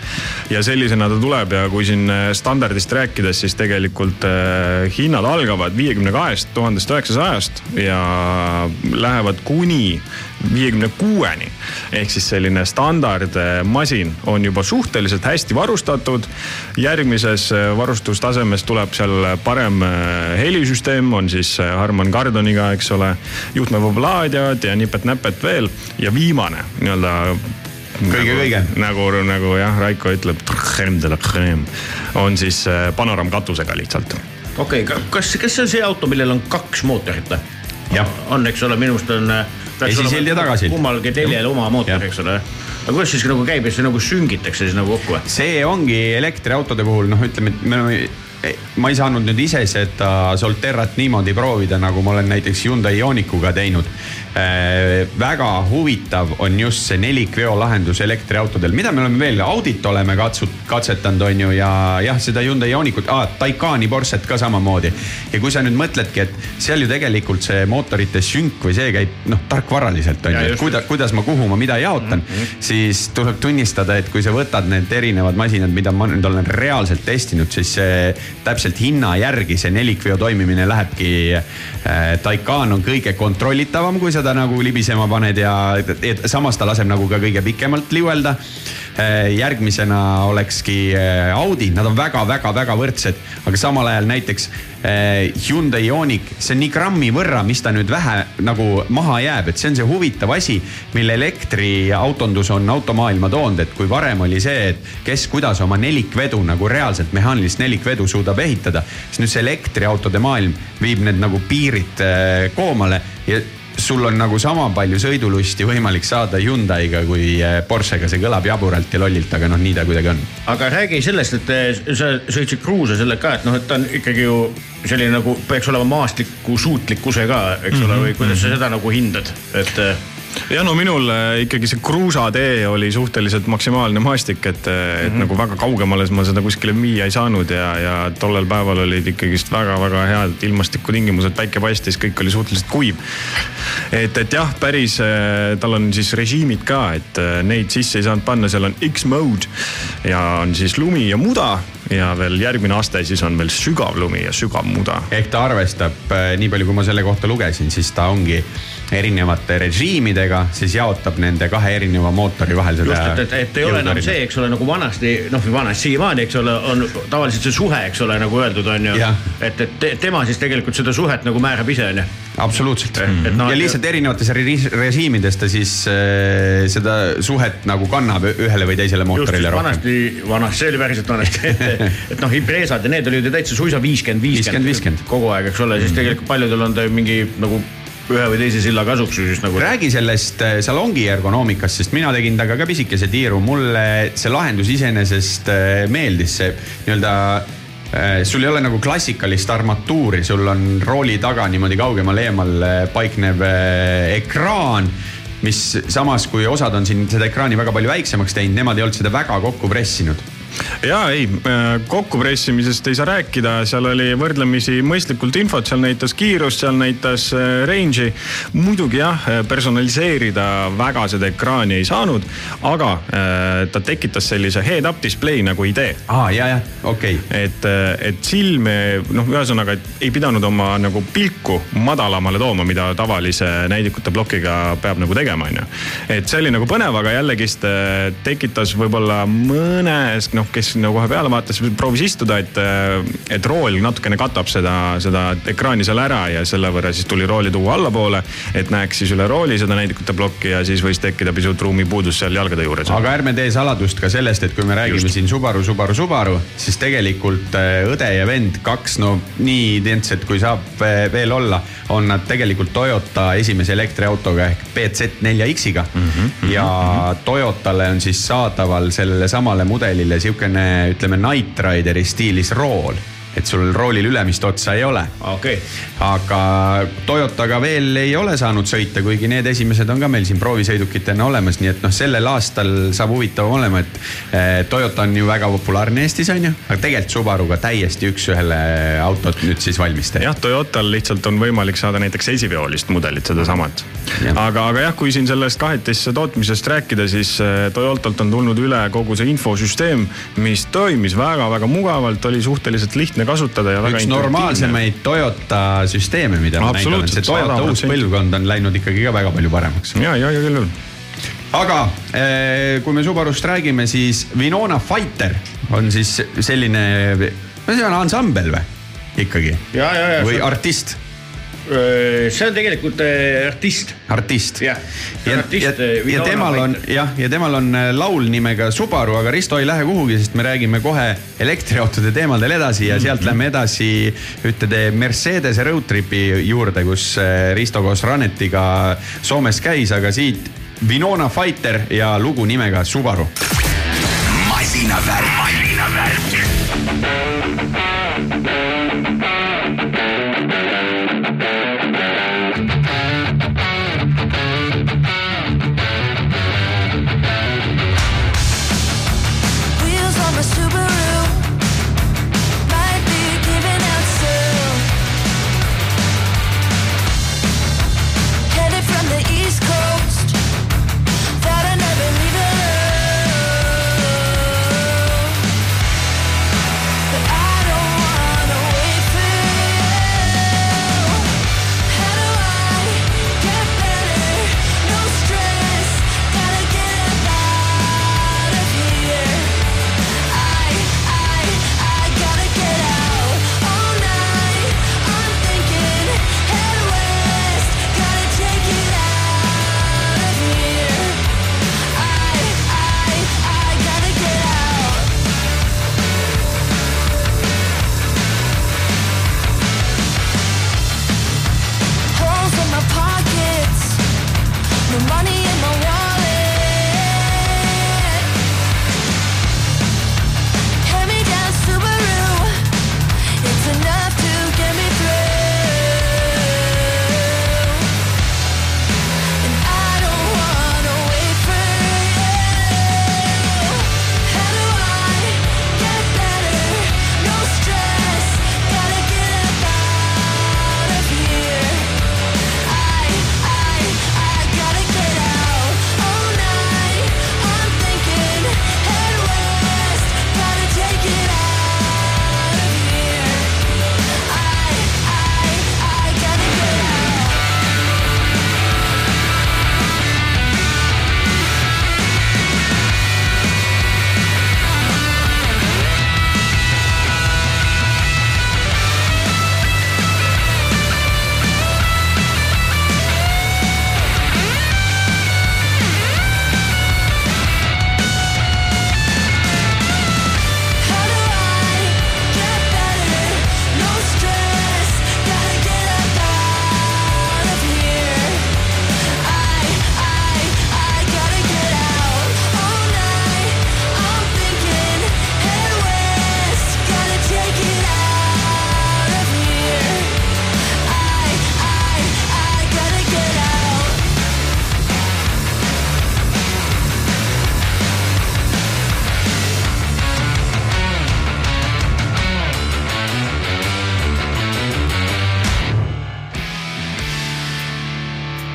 ja sellisena ta tuleb ja kui siin standardist rääkides, siis tegelikult äh, hinnad algavad viiekümne kahest tuhandest üheksasajast ja lähevad kuni viiekümne kuueni. ehk siis selline standardmasin on juba suhteliselt hästi varustatud. järgmises äh, varustustasemes tuleb seal parem äh, helisüsteem, on siis Harman Kardoniga, eks ole, juhtmevaplaadijad ja nipet-näpet veel ja viimane nii-öelda Kõige-kõige. nagu, nagu jah, Raiko ütleb, on siis panoraamkatusega lihtsalt. okei okay,, kas, kas see on see auto, millel on kaks mootorit või? On, eks ole, minu arust on. Esisild ja tagasild. kummalgi teljel oma mootor, eks ole. aga kuidas siis nagu käib, et see nagu süngitakse siis nagu kokku või? see ongi elektriautode puhul noh, ütleme, et me oleme ma ei saanud nüüd ise seda Solterrat niimoodi proovida, nagu ma olen näiteks Hyundai Ioniquga teinud. väga huvitav on just see nelikveo lahendus elektriautodel, mida me oleme veel, Audit oleme katsut-, katsetanud, on ju, ja jah, seda Hyundai Ioniqut ah,, Taycani Porsche't ka samamoodi. ja kui sa nüüd mõtledki, et seal ju tegelikult see mootorite sünk või see käib noh, tarkvaraliselt on ju, et kuida, kuidas ma kuhu ma mida jaotan mm, -hmm. siis tuleb tunnistada, et kui sa võtad need erinevad masinad, mida ma nüüd olen reaalselt testinud, siis see täpselt hinna järgi see nelikveo toimimine lähebki äh,. Taycan on kõige kontrollitavam, kui seda nagu libisema paned ja et, samas ta laseb nagu ka kõige pikemalt liuelda. Järgmisena olekski äh, Audi, nad on väga-väga-väga võrdsed, aga samal ajal näiteks äh, Hyundai Ioniq, see on nii grammi võrra, mis ta nüüd vähe nagu maha jääb, et see on see huvitav asi, mille elektriautondus on automaailma toonud, et kui varem oli see, et kes kuidas oma nelikvedu nagu reaalselt mehaanilist nelikvedu suudab ehitada, siis nüüd see elektriautode maailm viib need nagu piirid äh, koomale. Ja sul on nagu sama palju sõidulusti võimalik saada Hyundai'ga kui äh, Porschega, see kõlab jaburalt ja lollilt, aga noh, nii ta kuidagi on. aga räägi sellest, et eh, sa sõitsid kruusa selle ka, et noh, et ta on ikkagi ju selline nagu peaks olema maastiku suutlikkuse ka, eks ole, või kuidas sa seda nagu hindad, et eh, ja no minul äh, ikkagi see kruusatee oli suhteliselt maksimaalne maastik, et, et mm -hmm. nagu väga kaugemale ma seda kuskile viia ei saanud ja, ja tollel päeval olid ikkagist väga-väga head ilmastikutingimused, päike paistis, kõik oli suhteliselt kuiv. et, et jah, päris, äh, tal on siis režiimid ka, et äh, neid sisse ei saanud panna, seal on X-mode ja on siis lumi ja muda ja veel järgmine aste siis on veel sügav lumi ja sügav muda. ehk ta arvestab, nii palju kui ma selle kohta lugesin, siis ta ongi erinevate režiimidega, siis jaotab nende kahe erineva mootori vahel seda. just, et, et, et ei ole enam see, eks ole, nagu vanasti, noh, vanasti siiamaani, eks ole, on tavaliselt see suhe, eks ole, nagu öeldud on ju. Et, et te- tema siis tegelikult seda suhet nagu määrab ise on ju. absoluutselt Et- et noh, ja lihtsalt erinevates re- režiimides ta siis äh, seda suhet nagu kannab ühele või teisele mootorile rohkem. vanasti, vanasti, see oli päriselt vanasti, [LAUGHS] et, et noh, Imprezad ja need olid ju täitsa suisa viiskümmend, 50: viiskümmend 50. kogu aeg, eks ole, siis tegelikult paljudel on ta mingi nagu ühe või teise silla kasuks siis nagu. räägi sellest äh, salongi ergonoomikast, sest mina tegin temaga ka pisikese tiiru, mulle see lahendus iseenesest äh, meeldis, see nii-öelda äh, sul ei ole nagu klassikalist armatuuri, sul on rooli taga niimoodi kaugemal eemal paiknev ekraan mis samas, kui osad on siin seda ekraani väga palju väiksemaks teinud, nemad ei olnud seda väga kokku pressinud ja ei, kokkupressimisest ei saa rääkida, seal oli võrdlemisi mõistlikult infot, seal näitas kiirust, seal näitas äh, range'i. muidugi jah, personaliseerida väga seda ekraani ei saanud, aga äh, ta tekitas sellise head-up display nagu idee aa, ja, jah, okei okay.. et, et silme noh, ühesõnaga, et ei pidanud oma nagu pilku madalamale tooma, mida tavalise näidikute plokiga peab nagu tegema, onju. et see oli nagu põnev, aga jällegist äh, tekitas võib-olla mõnes, noh, kes nagu kohe peale vaatas, proovis istuda, et, et rool natukene katab seda, seda ekraani seal ära ja selle võrra siis tuli rooli tuua allapoole, et näeks siis üle rooli seda näidikute plokki ja siis võis tekkida pisut ruumipuudus seal jalgade juures. aga ärme tee saladust ka sellest, et kui me räägime Just. siin Subaru, Subaru, Subaru, siis tegelikult äh, õde ja vend, kaks no nii identsed kui saab äh, veel olla, on nad tegelikult Toyota esimese elektriautoga ehk BZ4X-iga mm. -hmm, ja Toyotale on siis saadaval sellele samale mudelile sihukene, ütleme Night Rideri stiilis rool et sul roolil ülemist otsa ei ole. okei, aga Toyotaga veel ei ole saanud sõita, kuigi need esimesed on ka meil siin proovisõidukitena olemas, nii et noh, sellel aastal saab huvitavam olema, et eh, Toyota on ju väga populaarne Eestis on ju, aga tegelikult Subaruga täiesti üks-ühele autot nüüd siis valmis teha. jah, Toyotal lihtsalt on võimalik saada näiteks esiveolist mudelit, sedasamat. Aga, aga jah, kui siin sellest kahetisse tootmisest rääkida, siis äh, Toyotalt on tulnud üle kogu see infosüsteem, mis toimis väga-väga mugavalt, oli suhteliselt lihtne kasutada ja väga üks normaalsemaid Toyota süsteeme, mida ma näidan, et see Toyota uus 100%. põlvkond on läinud ikkagi ka väga palju paremaks. ja, ja, ja küll, küll. aga eh, kui me Subarust räägime, siis Winona Fighter on siis selline, no see on ansambel või ikkagi? või see- artist, see on tegelikult äh, artist. artist. Jah. ja, Artist, ja, eh, ja temal on jah, ja temal on äh, laul nimega Subaru, aga Risto ei lähe kuhugi, sest me räägime kohe elektriautode teemadel edasi ja sealt lähme edasi ühtede Mercedese road trip'i juurde, kus äh, Risto koos Ranetiga Soomes käis, aga siit Winona Fighter ja lugu nimega Subaru. masinavärk, masinavärk.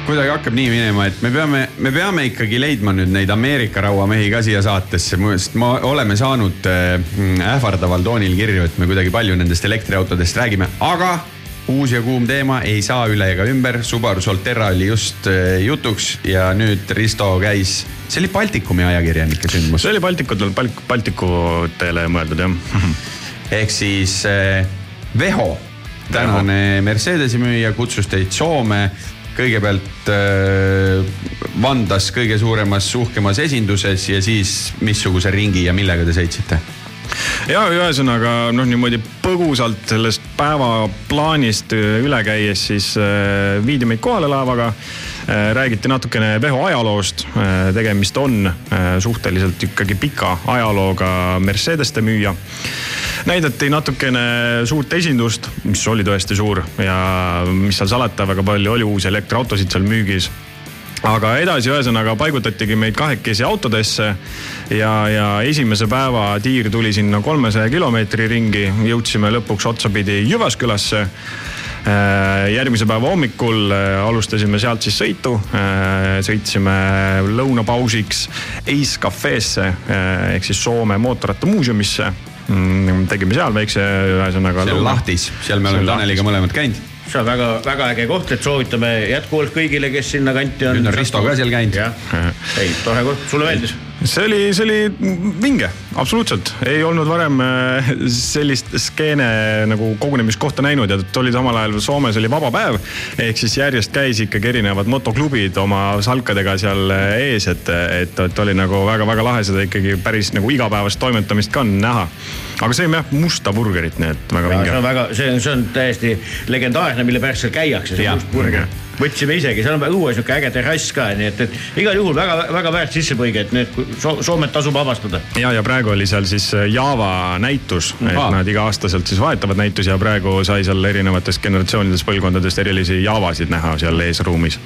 Kuidagi hakkab nii minema, et me peame, me peame ikkagi leidma nüüd neid Ameerika rauamehi ka siia saatesse, sest me oleme saanud äh, ähvardaval toonil kirju, et me kuidagi palju nendest elektriautodest räägime, aga uus ja kuum teema ei saa üle ega ümber. Subaru Solterra oli just äh, jutuks ja nüüd Risto käis, see oli Baltikumi ajakirjanike sündmus see oli Baltikutele, Baltikutele mõeldud jah. [LAUGHS] ehk siis äh, Veho, tänane Mercedesi müüja, kutsus teid Soome kõigepealt äh, Vandas kõige suuremas uhkemas esinduses ja siis missuguse ringi ja millega te sõitsite? ja ühesõnaga noh, niimoodi põgusalt sellest päevaplaanist üle käies, siis äh, viidi meid kohale laevaga. Räägiti natukene Veho ajaloost, tegemist on äh, suhteliselt ikkagi pika ajalooga Mercedeste müüja. Näidati natukene suurt esindust, mis oli tõesti suur ja mis seal salata, väga palju oli uusi elektriautosid seal müügis. Aga edasi, ühesõnaga paigutatigi meid kahekesi autodesse ja, ja esimese päeva tiir tuli sinna kolmesaja kilomeetri ringi, jõudsime lõpuks otsapidi Jyvaskylasse. Järgmise päeva hommikul äh, alustasime sealt siis sõitu, sõitsime lõunapausiks Ace Cafe'sse äh, ehk siis Soome mootorrattamuuseumisse. tegime seal väikse, ühesõnaga. on lahtis, seal me oleme Taneliga mõlemad käinud. see on väga, väga äge koht, et soovitame jätkuvalt kõigile, kes sinna kanti on. Nüüd on Risto ka seal käinud. jah, ei tore koht, sulle meeldis? See oli, see oli vinge, absoluutselt, ei olnud varem äh, sellist skeene nagu kogunemiskohta näinud ja et oli samal ajal Soomes oli vaba päev. ehk siis järjest käis ikkagi erinevad motoklubid oma salkadega seal ees, et, et, et oli nagu väga-väga lahe seda ikkagi päris nagu igapäevast toimetamist ka näha. aga sõime jah musta burgerit, nii et väga see vinge on. väga, see on, see on täiesti legendaarne, mille pärast seal käiakse, see Jah. must burger. Võtsime isegi, seal on õues niisugune äge terrass ka, nii et, et igal juhul väga-väga väärt sissepõige, et need so Soomet tasub avastada. ja, ja praegu oli seal siis Java näitus, et Aa. nad iga-aastaselt siis vahetavad näitusi ja praegu sai seal erinevatest generatsioonidest, põlvkondadest erilisi Javasid näha seal eesruumis.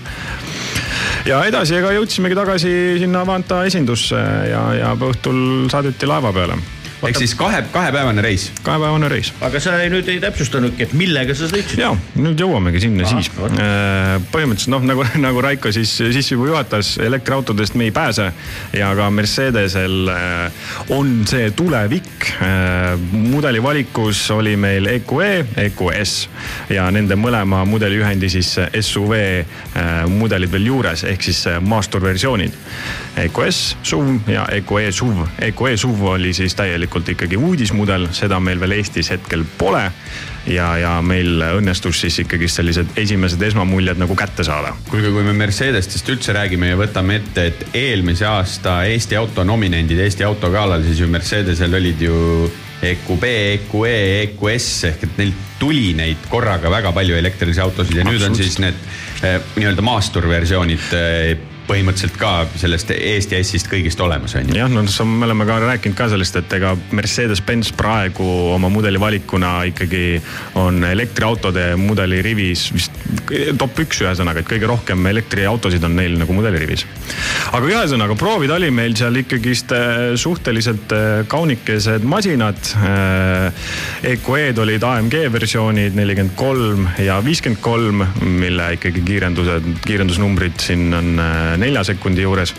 ja edasi, ega jõudsimegi tagasi sinna Avanta esindusse ja, ja õhtul saadeti laeva peale. Ehk siis kahe, kahepäevane reis. kahepäevane reis aga sa ei, nüüd ei täpsustanudki, et millega sa sõitsid? ja nüüd jõuamegi sinna Ahah, siis vot.. põhimõtteliselt noh, nagu, [LAUGHS] nagu Raiko siis sisse juba juhatas, elektriautodest me ei pääse ja ka Mercedesel äh, on see tulevik. mudeli valikus oli meil E EQE, EQS ja nende mõlema mudeliühendi siis SUV äh, mudelid veel juures ehk siis äh, maasturversioonid. EQS SUV ja EQE SUV. EQE SUV oli siis täielikult ikkagi uudismudel, seda meil veel Eestis hetkel pole ja, ja meil õnnestus siis ikkagi sellised esimesed esmamuljed nagu kätte saada. kuulge, kui me Mercedestest üldse räägime ja võtame ette, et eelmise aasta Eesti auto nominendid Eesti autogalal, siis ju Mercedesel olid ju EQB, EQE, EQS ehk et neil tuli neid korraga väga palju elektrilisi autosid ja nüüd on siis need eh, nii-öelda maasturversioonid eh, põhimõtteliselt ka sellest Eesti S-ist kõigist olemas on ju. jah, no me oleme ka rääkinud ka sellest, et ega Mercedes-Benz praegu oma mudeli valikuna ikkagi on elektriautode mudeli rivis vist top üks ühesõnaga, et kõige rohkem elektriautosid on neil nagu mudeli rivis. aga ühesõnaga proovid oli meil seal ikkagist äh, suhteliselt äh, kaunikesed masinad. EQE-d olid AMG versioonid nelikümmend kolm ja viiskümmend kolm, mille ikkagi kiirendused, kiirendusnumbrid siin on nelja sekundi juures.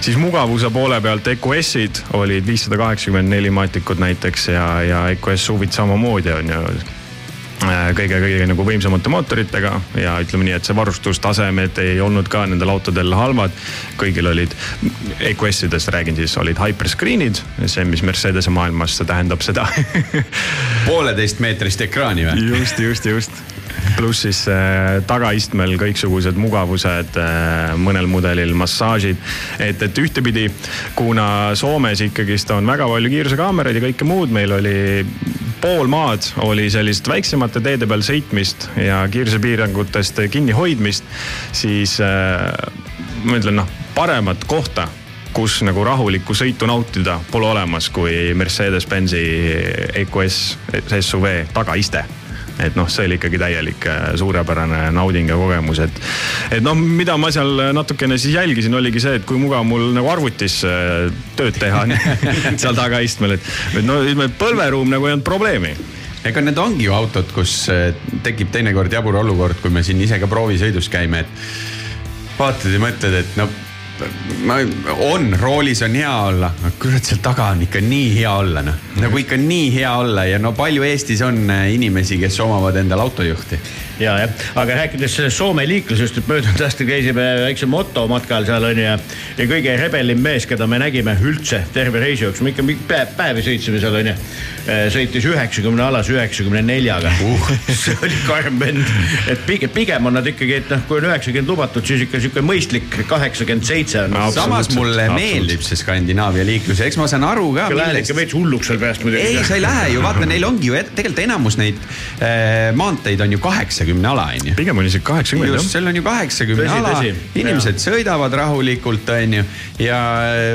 siis mugavuse poole pealt EQS-id olid viissada kaheksakümmend neli maatikut näiteks ja, ja EQS suvid samamoodi on ju kõige-kõige nagu võimsamate mootoritega ja ütleme nii, et see varustustasemed ei olnud ka nendel autodel halvad. kõigil olid, EQS-idest räägin siis, olid hyperscreen'id, see, mis Mercedese maailmas see tähendab seda [LAUGHS] pooleteist meetrist ekraani või? just, just, just. Pluss siis äh, tagaistmel kõiksugused mugavused äh,, mõnel mudelil massaažid. et, et ühtepidi, kuna Soomes ikkagist on väga palju kiirusekaameraid ja kõike muud, meil oli pool maad oli sellist väiksemate teede peal sõitmist ja kiirusepiirangutest kinnihoidmist, siis äh, ma ütlen noh, paremat kohta kus nagu rahulikku sõitu nautida pole olemas kui Mercedes-Benzi EQS SUV tagaiste et noh, see oli ikkagi täielik äh, suurepärane nauding ja kogemus, et, et noh, mida ma seal natukene siis jälgisin, oligi see, et kui mugav mul nagu arvutis äh, tööd teha [LAUGHS] seal tagaistmel, et, et no ütleme, põlveruum nagu ei olnud probleemi. Ega need ongi ju autod, kus eh, tekib teinekord jabur olukord, kui me siin ise ka proovisõidus käime, et vaatad ja mõtled, et no ma, on, roolis on hea olla, aga kurat, seal taga on ikka nii hea olla, noh. nagu ikka nii hea olla ja no palju Eestis on äh, inimesi, kes omavad endale autojuhti. ja, jah, aga rääkides sellest Soome liiklusest, et möödunud aastal käisime väikse motomatkal seal onju ja, ja kõige rebelim mees, keda me nägime üldse terve reisi jooksul, me ikka päev, päevi sõitsime seal onju. sõitis üheksakümne alas üheksakümne neljaga uh. [LAUGHS] see oli karm vend, et pigem, pigem on nad ikkagi, et noh, kui on üheksakümmend lubatud, siis ikka sihuke mõistlik kaheksakümmend seitse on. samas mulle absoluutselt. meeldib see Skandinaavia liiklus, eks ma saan aru ka. Lähed ikka veits hulluks seal peast muidugi. ei, sa ei lähe ju, vaata, neil ongi ju tegelikult enamus neid äh, maanteid on ju kaheksakümne ala, onju. pigem on isegi kaheksakümmend just, jah. seal on ju kaheksakümne ala inimesed sõidavad rahulikult, onju. ja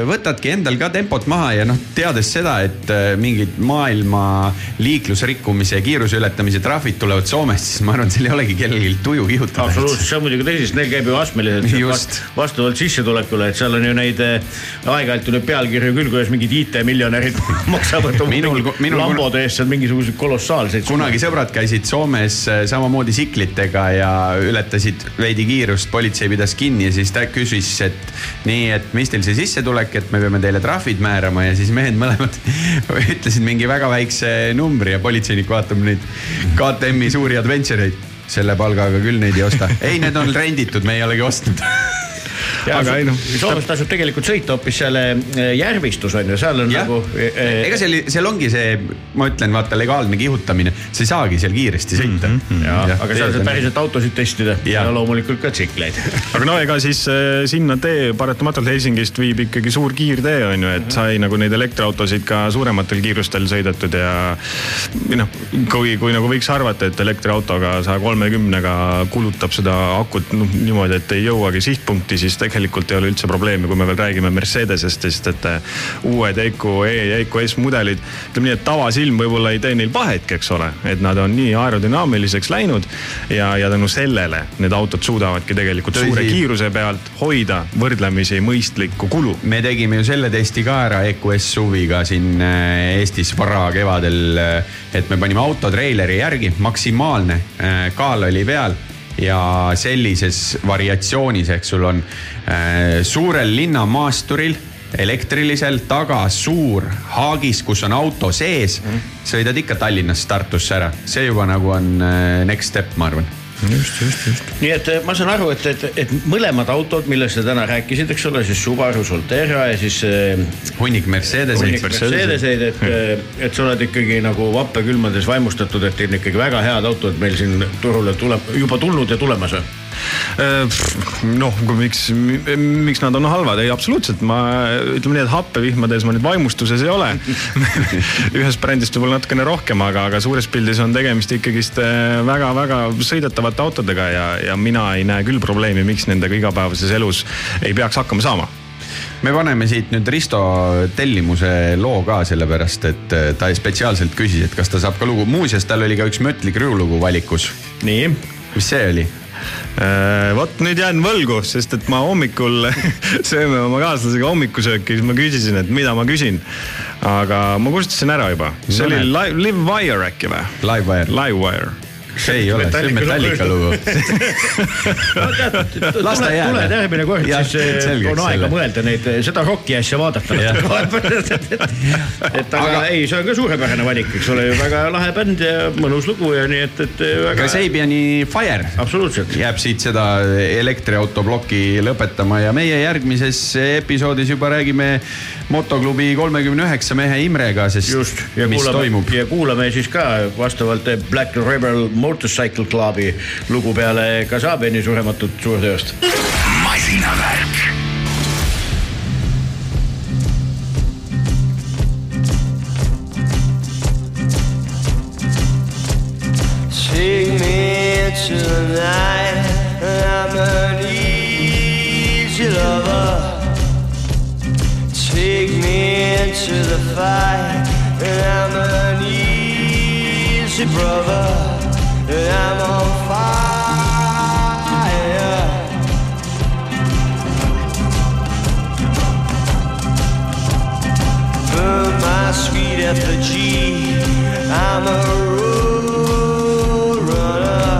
võtadki endal ka tempot maha ja noh, teades seda, et äh, mingid maailma liiklusrikkumise ja kiiruse ületamise trahvid tulevad Soomest, siis ma arvan, seal ei olegi kellelgi tuju kihutada. absoluutselt, see on muidugi tõsi, sest neil käib ju astmeliselt vastavalt sissetulekule, et seal on ju neid eh, aeg-ajalt tuleb pealkirju küll, kuidas mingid IT-miljonärid [LAUGHS] maksavad oma Minul- mingi minul- lambode eest seal mingisuguseid kolossaalseid. kunagi sõbrad käisid Soomes äh, samamoodi siklitega ja ületasid veidi kiirust, politsei pidas kinni ja siis ta küsis, et nii, et mis teil see sissetulek, et me peame teile trahvid määrama ja siis mehed mõlemad [LAUGHS] ütlesid mingi väga väikse numbri ja politseinik vaatab neid KTM-i suuri adventure eid selle palgaga küll neid ei osta. ei, need on renditud, me ei olegi ostnud. [LAUGHS] aga ei noh, Soomes tasub tegelikult sõita hoopis selle eh, järvistus on ju, seal on jah nagu eh,, eh, ega seal, seal ongi see, ma ütlen, vaata legaalne kihutamine, sa ei saagi seal kiiresti sõita mm. -hmm. ja, aga seal saab päriselt autosid testida ja, ja loomulikult ka tsikleid. [LAUGHS] aga no ega siis äh, sinna tee paratamatult Helsingist viib ikkagi suur kiirtee on ju, et sai nagu neid elektriautosid ka suurematel kiirustel sõidetud ja noh, kui, kui nagu võiks arvata, et elektriautoga saja kolmekümnega kulutab seda akut noh niimoodi, et ei jõuagi sihtpunkti, siis tegelikult ei ole üldse probleemi, kui me veel räägime Mercedesest, sest et äh, uued EQ E ja EQ S mudelid, ütleme nii, et tavasilm võib-olla ei tee neil vahetki, eks ole, et nad on nii aerodünaamiliseks läinud ja, ja tänu sellele need autod suudavadki tegelikult Tõsi. suure kiiruse pealt hoida võrdlemisi mõistlikku kulu. me tegime ju selle testi ka ära EQS suviga siin äh, Eestis varakevadel, et me panime autotreileri järgi, maksimaalne äh, kaal oli peal ja sellises variatsioonis, eks sul on äh, suurel linnamaasturil elektrilisel, taga suur haagis, kus on auto sees, sõidad ikka Tallinnast Tartusse ära, see juba nagu on äh, next step, ma arvan nii et eh, ma saan aru, et, et, et mõlemad autod, millest sa täna rääkisid, eks ole, siis Subaru Solterra ja siis äh, hunnik Mercedeseid. Mercedeseid, et, et sa oled ikkagi nagu vappekülmades vaimustatud, et teil on ikkagi väga head autod meil siin turule tule-, juba tulnud ja tulemas või? noh, miks, miks nad on halvad, ei absoluutselt, ma ütleme nii, et happevihmades ma nüüd vaimustuses ei ole. [LAUGHS] ühest brändist võib-olla natukene rohkem, aga, aga suures pildis on tegemist ikkagist väga-väga sõidetavate autodega ja, ja mina ei näe küll probleemi, miks nendega igapäevases elus ei peaks hakkama saama me paneme siit nüüd Risto tellimuse loo ka sellepärast, et äh, ta spetsiaalselt küsis, et kas ta saab ka lugu, muuseas tal oli ka üks Mötley Crüe lugu valikus. nii, mis see oli? Äh, vot nüüd jään võlgu, sest et ma hommikul [LAUGHS] sööme oma kaaslasega hommikusööki, siis ma küsisin, et mida ma küsin. aga ma kustutasin ära juba, see oli. Live, Live Wire äkki või? Livewire, Livewire. see ei ole, see on Metallica lugu. [LAUGHS] Las ta tule, jääb. tule järgmine kord, siis eh, selgeks on aega selle. mõelda neid, seda rocki asja vaadata. [LAUGHS] Et aga, Aga- ei, see on ka suurepärane valik, eks ole ju väga lahe bänd ja mõnus lugu ja nii et, et väga. Kasabiani Fire absoluutselt. jääb siit seda elektriauto ploki lõpetama ja meie järgmises episoodis juba räägime motoklubi kolmekümne üheksa mehe Imrega, sest just, ja mis kuulame toimub, ja kuulame siis ka vastavalt Black Rebel Motorcycle Clubi lugu peale Kasabiani surematut suurteost. masinavärk. Take me into the night. I'm an easy lover. Take me into the fight. I'm an easy brother. I'm on fire. Burn my sweet effigy. I'm a road runner.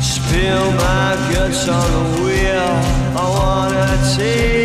Spill my guts on the wheel. I wanna take.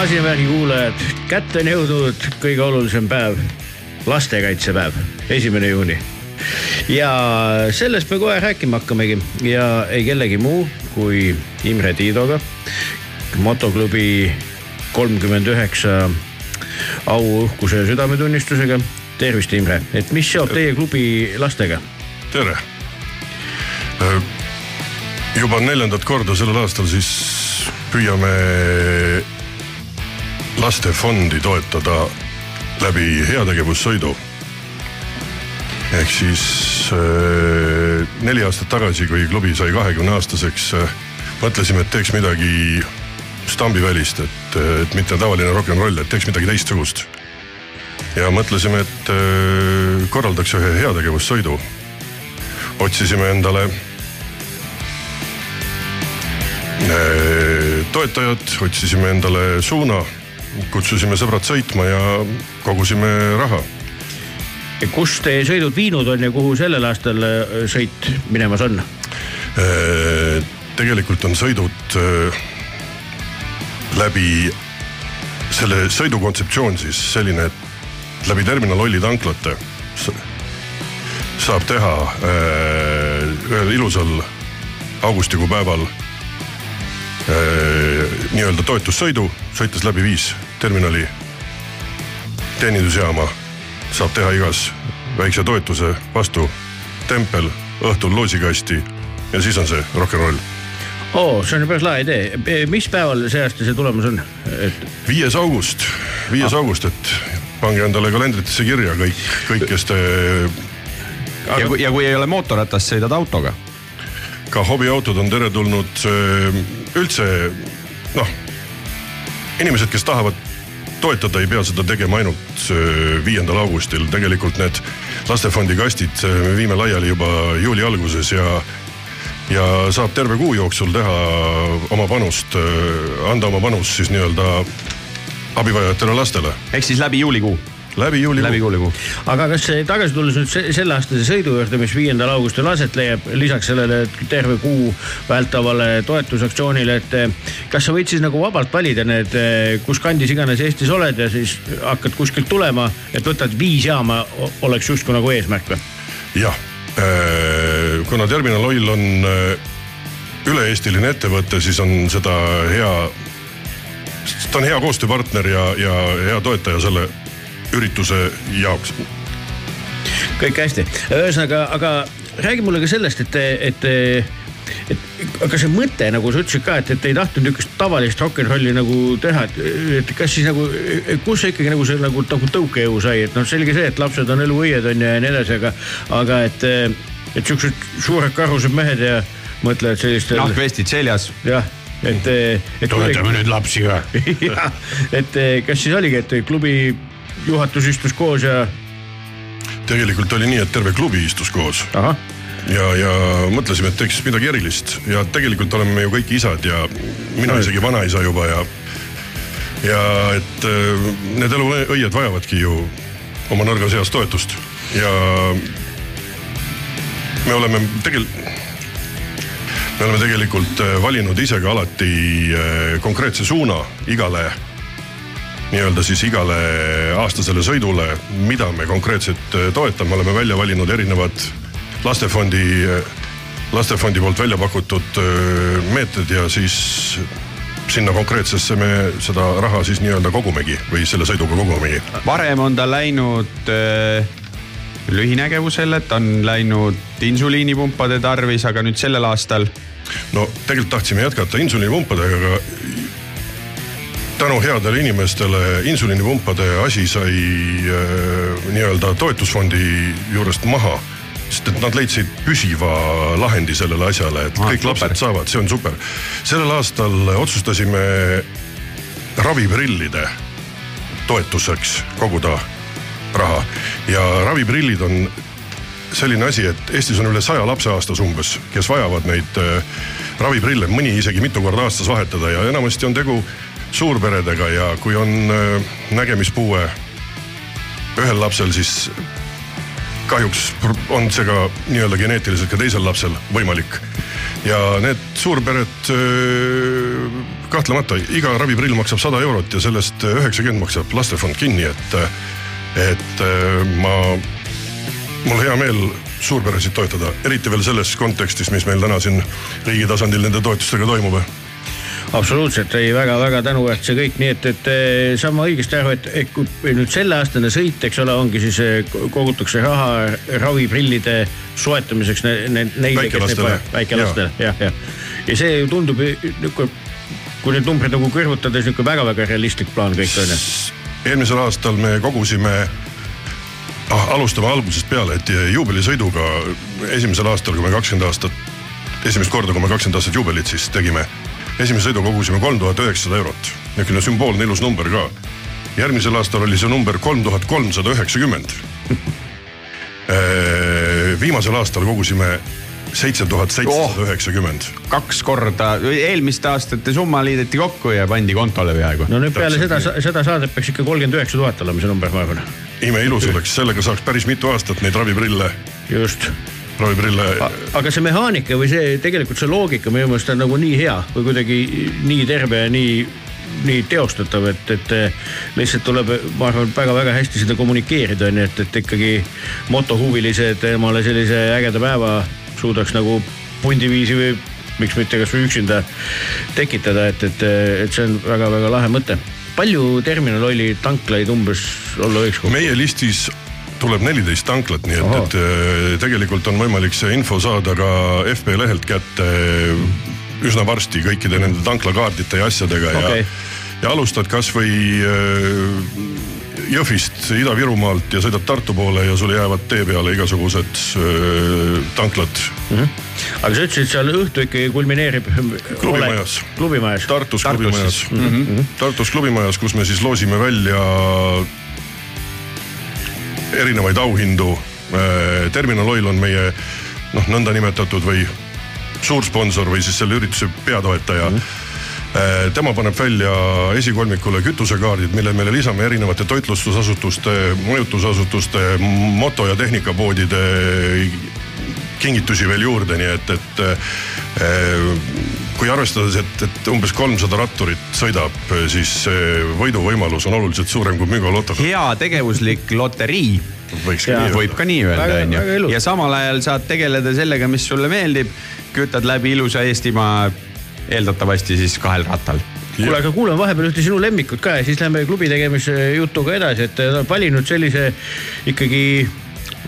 Masinavärgi kuulajad, kätte on jõudnud kõige olulisem päev, lastekaitsepäev, esimene juuni. ja sellest me kohe rääkima hakkamegi ja ei kellegi muu kui Imre Tiidoga, motoklubi kolmkümmend üheksa au, uhkuse ja südametunnistusega. tervist, Imre, et mis seob teie klubi lastega? tere. juba neljandat korda sellel aastal siis püüame lastefondi toetada läbi heategevussõidu. ehk siis äh, neli aastat tagasi, kui klubi sai kahekümne aastaseks äh,, mõtlesime, et teeks midagi stambivälist, et, et mitte tavaline rock n roll, et teeks midagi teistsugust. ja mõtlesime, et äh, korraldaks ühe heategevussõidu otsisime endale eh, toetajad, otsisime endale suuna, kutsusime sõbrad sõitma ja kogusime raha. kus teie sõidud viinud on ja kuhu sellel aastal äh, sõit minemas on? Eh, tegelikult on sõidud eh, läbi selle sõidu kontseptsioon siis selline, et läbi terminal Olli tanklate saab teha äh, ühel ilusal augustikuu päeval äh, nii-öelda toetussõidu, sõites läbi viis terminali teenindusjaama, saab teha igas väikse toetuse vastu tempel, õhtul loosikasti ja siis on see rock n roll. oo, see on ju päris lahe idee, mis päeval see aasta see tulemus on? et viies august, viies august, et pange endale kalendritesse kirja kõik, kõik, kes te ja kui, ja kui ei ole mootorratast, sõidad autoga. ka hobiautod on teretulnud. üldse noh, inimesed, kes tahavad toetada, ei pea seda tegema ainult öö, viiendal augustil, tegelikult need lastefondi kastid öö, me viime laiali juba juuli alguses ja ja saab terve kuu jooksul teha oma panust, anda oma panus siis nii-öelda abivajajatele lastele. Ehk siis läbi juulikuu, läbi juulikuu läbi. juulikuu. aga kas see- tagasi tulles nüüd se- selle aastase sõidu juurde, mis viiendal augustil aset leiab, lisaks sellele terve kuu vältavale toetusaktsioonile, et eh, kas sa võid siis nagu vabalt valida need, kus kandis iganes Eestis oled ja siis hakkad kuskilt tulema, et võtad viis jaama, oleks justkui nagu eesmärk või? jah, kuna Terminal Oil on üle-eestiline ettevõte, siis on seda hea, ta on hea koostööpartner ja, ja hea toetaja selle ürituse jaoks. kõik hästi, ühesõnaga, aga räägi mulle ka sellest, et, et, et aga see mõte, nagu sa ütlesid ka, et, et ei tahtnud niisugust tavalist rock n rolli nagu teha, et, et kas siis nagu, kus see ikkagi nagu see nagu, nagu tõukejõu sai, et noh, selge see, et lapsed on eluvõied on ju ja nii edasi, aga, aga et, et siuksed suured karused mehed ja mõtlevad sellistel. nahkvestid seljas. jah, et, et. toetame nüüd lapsi ka. [LAUGHS] jah, et kas siis oligi, et klubi juhatus istus koos ja tegelikult oli nii, et terve klubi istus koos. Ja, ja mõtlesime, et teeks midagi erilist. Ja tegelikult oleme me ju kõik isad ja mina isegi vanaisa juba ja ja et äh, need eluõied vajavadki ju oma nõrgas eas toetust. Ja me oleme tegelikult me oleme tegelikult äh, valinud ise ka alati äh, konkreetse suuna igale nii-öelda siis igale aastasele sõidule, mida me konkreetselt äh, toetame, oleme välja valinud erinevad lastefondi, lastefondi poolt välja pakutud äh, meetmed ja siis sinna konkreetsesse me seda raha siis nii-öelda kogumegi või selle sõiduga kogumegi. varem on ta läinud äh, lühinägevusele, ta on läinud insuliinipumpade tarvis, aga nüüd sellel aastal no tegelikult tahtsime jätkata insuliinipumpadega, aga tänu headele inimestele insuliinipumpade asi sai äh, nii-öelda toetusfondi juurest maha sest et nad leidsid püsiva lahendi sellele asjale, et Ah, kõik super. lapsed saavad, see on super. sellel aastal otsustasime raviprillide toetuseks koguda raha ja raviprillid on selline asi, et Eestis on üle saja lapse aastas umbes, kes vajavad neid äh, raviprille, mõni isegi mitu korda aastas vahetada ja enamasti on tegu suurperedega ja kui on äh, nägemispuue ühel lapsel, siis kahjuks on see ka nii-öelda geneetiliselt ka teisel lapsel võimalik. ja need suurpered öö, kahtlemata iga raviprill maksab sada eurot ja sellest üheksakümmend maksab lastefond kinni, et, et äh, ma, mul hea meel suurperesid toetada, eriti veel selles kontekstis, mis meil täna siin riigi tasandil nende toetustega toimub absoluutselt, ei väga-väga tänuväärt see kõik, nii et, et eh, saan ma õigesti aru, et, et kui nüüd selleaastane sõit, eks ole, ongi siis eh, kogutakse raha raviprillide soetamiseks ne, ne, neile, kes neid Väikelastele. vaja, väikelastele, jah, jah. ja see ju tundub nihuke, kui need numbrid nagu kõrvutada, siis nihuke väga-väga realistlik plaan kõik on ju. eelmisel aastal me kogusime ah, alustame algusest peale, et juubelisõiduga esimesel aastal, kui me kakskümmend aastat, esimest korda, kui me kakskümmend aastat juubelit siis tegime. Esimese sõidu kogusime kolm tuhat üheksasada eurot, niisugune sümboolne ilus number ka. järgmisel aastal oli see number kolm tuhat kolmsada üheksakümmend. [LAUGHS] viimasel aastal kogusime seitse tuhat seitsesada üheksakümmend. kaks korda, eelmiste aastate summa liideti kokku ja pandi kontole peaaegu. no nüüd peale seda, seda saadet peaks ikka kolmkümmend üheksa tuhat olema see number, ma arvan. imeilus oleks, sellega saaks päris mitu aastat neid raviprille, just raviprille aga see mehaanika või see tegelikult see loogika minu meelest on nagu nii hea või kuidagi nii terve ja nii, nii teostatav, et, et lihtsalt tuleb, ma arvan, väga-väga hästi seda kommunikeerida, onju, et, et ikkagi motohuvilised emale sellise ägeda päeva suudaks nagu pundiviisi või miks mitte kasvõi üksinda tekitada, et, et, et see on väga-väga lahe mõte. palju terminal oli tanklaid umbes olla võiks? meie listis tuleb neliteist tanklat, nii et, et äh, tegelikult on võimalik see info saada ka FB lehelt kätte üsna varsti kõikide nende tanklakaardite ja asjadega Okei. ja, ja alustad kasvõi äh, Jõhvist Ida-Virumaalt ja sõidad Tartu poole ja sul jäävad tee peale igasugused äh, tanklad aga sa ütlesid, seal õhtu ikkagi kulmineerib. klubimajas. klubimajas. Tartus, Tartus klubimajas mm. -hmm. Tartus klubimajas, kus me siis loosime välja erinevaid auhindu. Terminal Oil on meie noh, nõndanimetatud või suursponsor või siis selle ürituse peatoetaja mm. -hmm tema paneb välja esikolmikule kütusekaardid, mille meile lisame erinevate toitlustusasutuste, majutusasutuste, moto- ja tehnikapoodide kingitusi veel juurde, nii et, et eh, kui arvestades, et, et umbes kolmsada ratturit sõidab, siis see võiduvõimalus on oluliselt suurem kui müügalotoga. hea tegevuslik loterii võiks ka Jaa. nii võib ka nii öelda, onju ja samal ajal saad tegeleda sellega, mis sulle meeldib, kütad läbi ilusa Eestimaa, eeldatavasti siis kahel rattal. kuule, aga kuulame vahepeal ühte sinu lemmikut ka ja siis lähme klubi tegemise jutuga edasi, et ta on valinud sellise ikkagi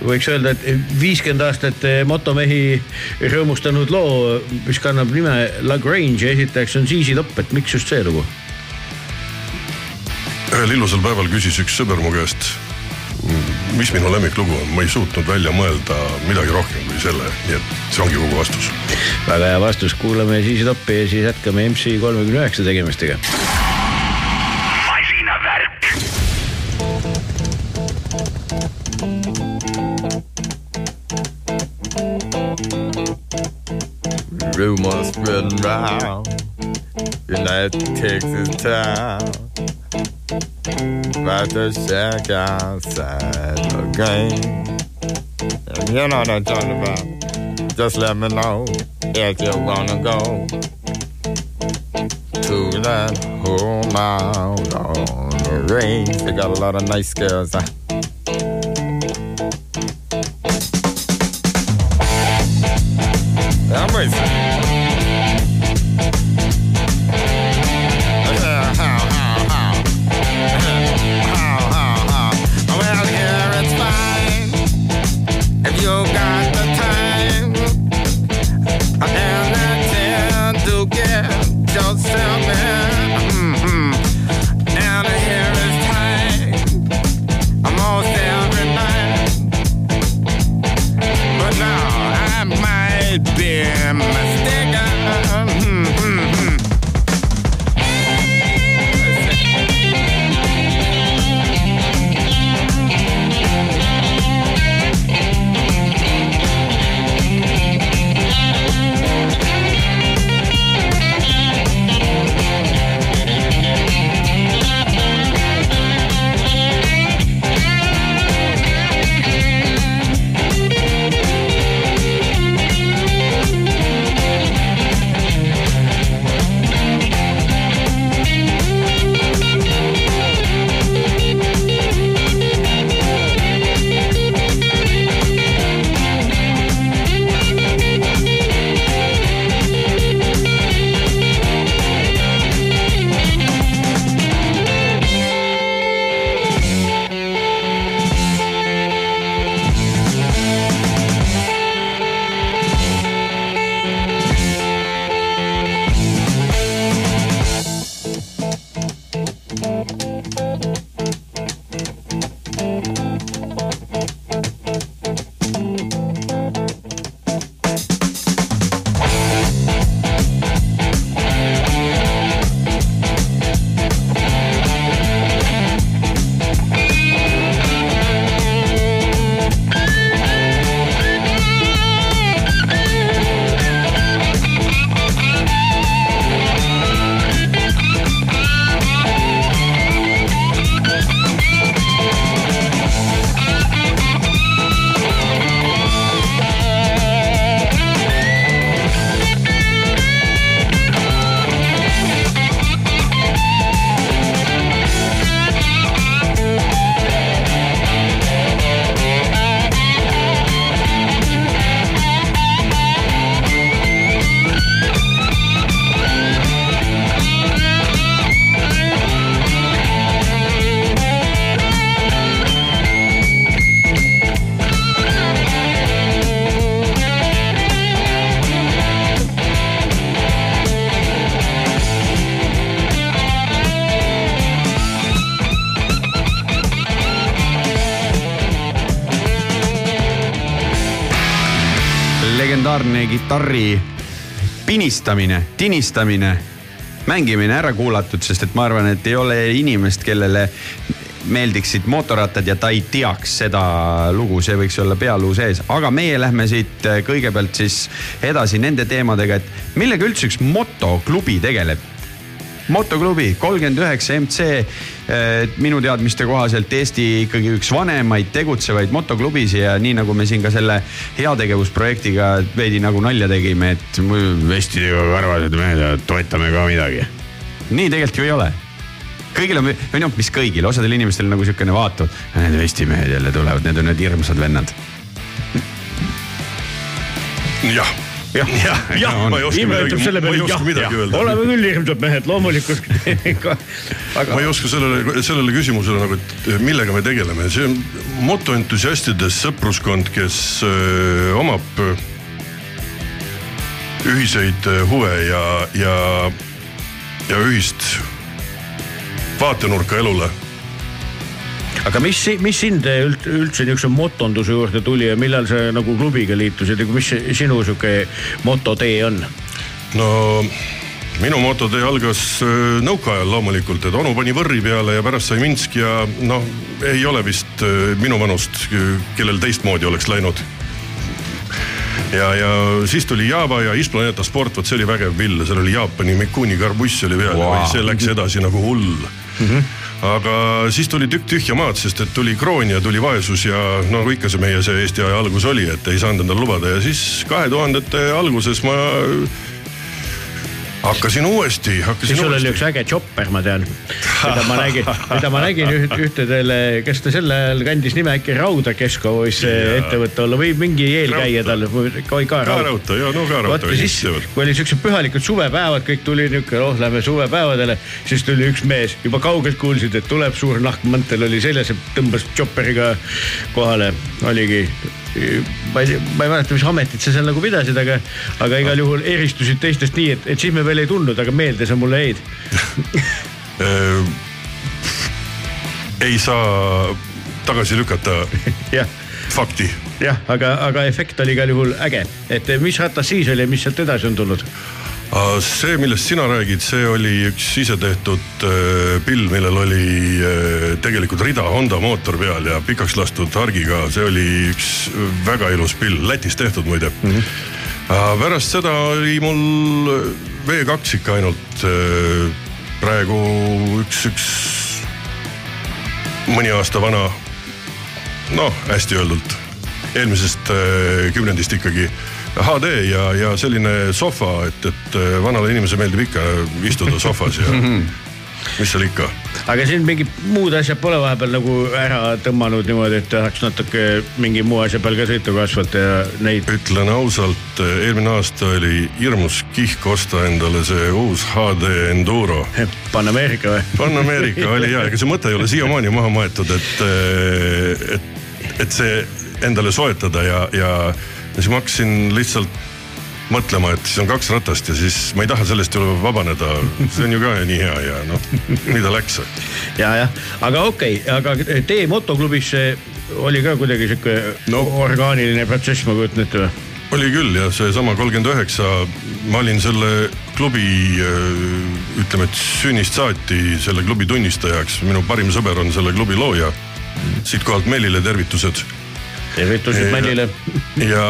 võiks öelda, et viiskümmend aastat motomehi rõõmustanud loo, mis kannab nime La Grange ja esitajaks on ZZ Top, et miks just see lugu? ühel ilusal päeval küsis üks sõber mu käest, mis minu lemmiklugu on, ma ei suutnud välja mõelda midagi rohkem kui selle, nii et see ongi kogu vastus. väga hea vastus, kuulame ZZ Topi ja siis jätkame MC kolmekümne üheksa tegemistega. Rumors spreading round United Texas town. About the shack outside game. And you know what I'm talking about. Just let me know if you wanna go To that home out on the range. They got a lot of nice girls huh? I'm kitarri pinistamine, tinistamine, mängimine ära kuulatud, sest et ma arvan, et ei ole inimest, kellele meeldiksid mootorrattad ja ta ei teaks seda lugu, see võiks olla pealuu sees, aga meie lähme siit kõigepealt siis edasi nende teemadega, et millega üldse üks motoklubi tegeleb motoklubi kolmkümmend üheksa MC, minu teadmiste kohaselt Eesti ikkagi üks vanemaid tegutsevaid motoklubisid ja nii nagu me siin ka selle heategevusprojektiga veidi nagu nalja tegime, et vestidega karvased mehed toetame ka midagi. nii tegelikult ju ei ole kõigil on, või noh, mis kõigil, osadel inimestel nagu siukene vaatavad, need vestimehed jälle tulevad, need on need hirmsad vennad. jah, jah, jah, jah ma ei, oska midagi- ma ei oska midagi öelda. oleme küll hirmsad mehed, loomulikult. [LAUGHS] ma ei oska sellele, sellele küsimusele nagu, et millega me tegeleme, see on motoentusiastidest sõpruskond, kes öö, omab ühiseid huve ja, ja, ja ühist vaatenurka elule aga mis, mis sind üld- üldse niisuguse motonduse juurde tuli ja millal sa nagu klubiga liitusid ja mis sinu sihuke mototee on? no minu mototee algas öö, nõukaajal loomulikult, et onu pani võrri peale ja pärast sai Minsk ja noh, ei ole vist öö, minu vanust, kellel teistmoodi oleks läinud. ja, ja siis tuli Java ja Isplaneta Sport, vot see oli vägev vill, seal oli Jaapani Mikuni karbuss oli peal Wow. wow., see läks edasi nagu hull mm. -hmm. Aga siis tuli tükk tühja maad, sest et tuli kroon ja tuli vaesus ja nagu ikka see meie see Eesti aja algus oli, et ei saanud endale lubada. Ja siis kahe tuhandete alguses ma hakkasin uuesti, hakkasin siis sul oli uuesti. üks äge chopper, ma tean, mida ma nägin, mida ma nägin üht, ühtedele, kas ta sel ajal kandis nime äkki Rauda Kesko võis see Jaa. ettevõte olla või mingi eelkäija tal ka, ka raudtee ja no ka ja siis, kui oli siuksed pühalikud suvepäevad, kõik tuli niuke, oh lähme suvepäevadele, siis tuli üks mees, juba kaugelt kuulsid, et tuleb suur nahkmantel oli seljas ja tõmbas chopperiga kohale, oligi. Ma ei, ma ei mäleta, mis ametit sa seal nagu pidasid, aga, aga igal juhul eristusid teistest nii, et, et siis me veel ei tundnud, aga meelde sa mulle jäid. [LAUGHS] Äh, ei saa tagasi lükata [LAUGHS] fakti. jah, aga, aga efekt oli igal juhul äge, et mis ratas siis oli ja mis sealt edasi on tulnud? see, millest sina räägid, see oli üks isetehtud äh, pill, millel oli äh, tegelikult rida Honda mootor peal ja pikaks lastud hargiga, see oli üks väga ilus pill, Lätis tehtud muide mm. -hmm. pärast seda oli mul V2 ikka ainult äh, praegu üks, üks mõni aasta vana, noh hästi öeldult, eelmisest äh, kümnendist ikkagi HD ja, ja selline sohva, et, et äh, vanale inimesele meeldib ikka istuda sohvas ja [LAUGHS] mis seal ikka. aga siin mingid muud asjad pole vahepeal nagu ära tõmmanud niimoodi, et tahaks natuke mingi muu asja peal ka sõitu kasvata ja neid. ütlen ausalt, eelmine aasta oli hirmus kihk osta endale see uus HD Enduro. [LAUGHS] Pan-Ameerika või? Pan-Ameerika oli ja, ega see mõte ei ole siiamaani maha maetud, et, et, et see endale soetada ja, ja siis ma hakkasin lihtsalt mõtlema, et siis on kaks ratast ja siis ma ei taha sellest ju vabaneda. see on ju ka nii hea ja noh, nii ta läks. ja, jah, aga okei okay,, aga tee motoklubisse oli ka kuidagi sihuke no. orgaaniline protsess, ma kujutan ette või? oli küll ja seesama kolmkümmend üheksa, ma olin selle klubi ütleme, et sünnist saati selle klubi tunnistajaks, minu parim sõber on selle klubi looja. siitkohalt Mellile tervitused. Tervitused Mellile. ja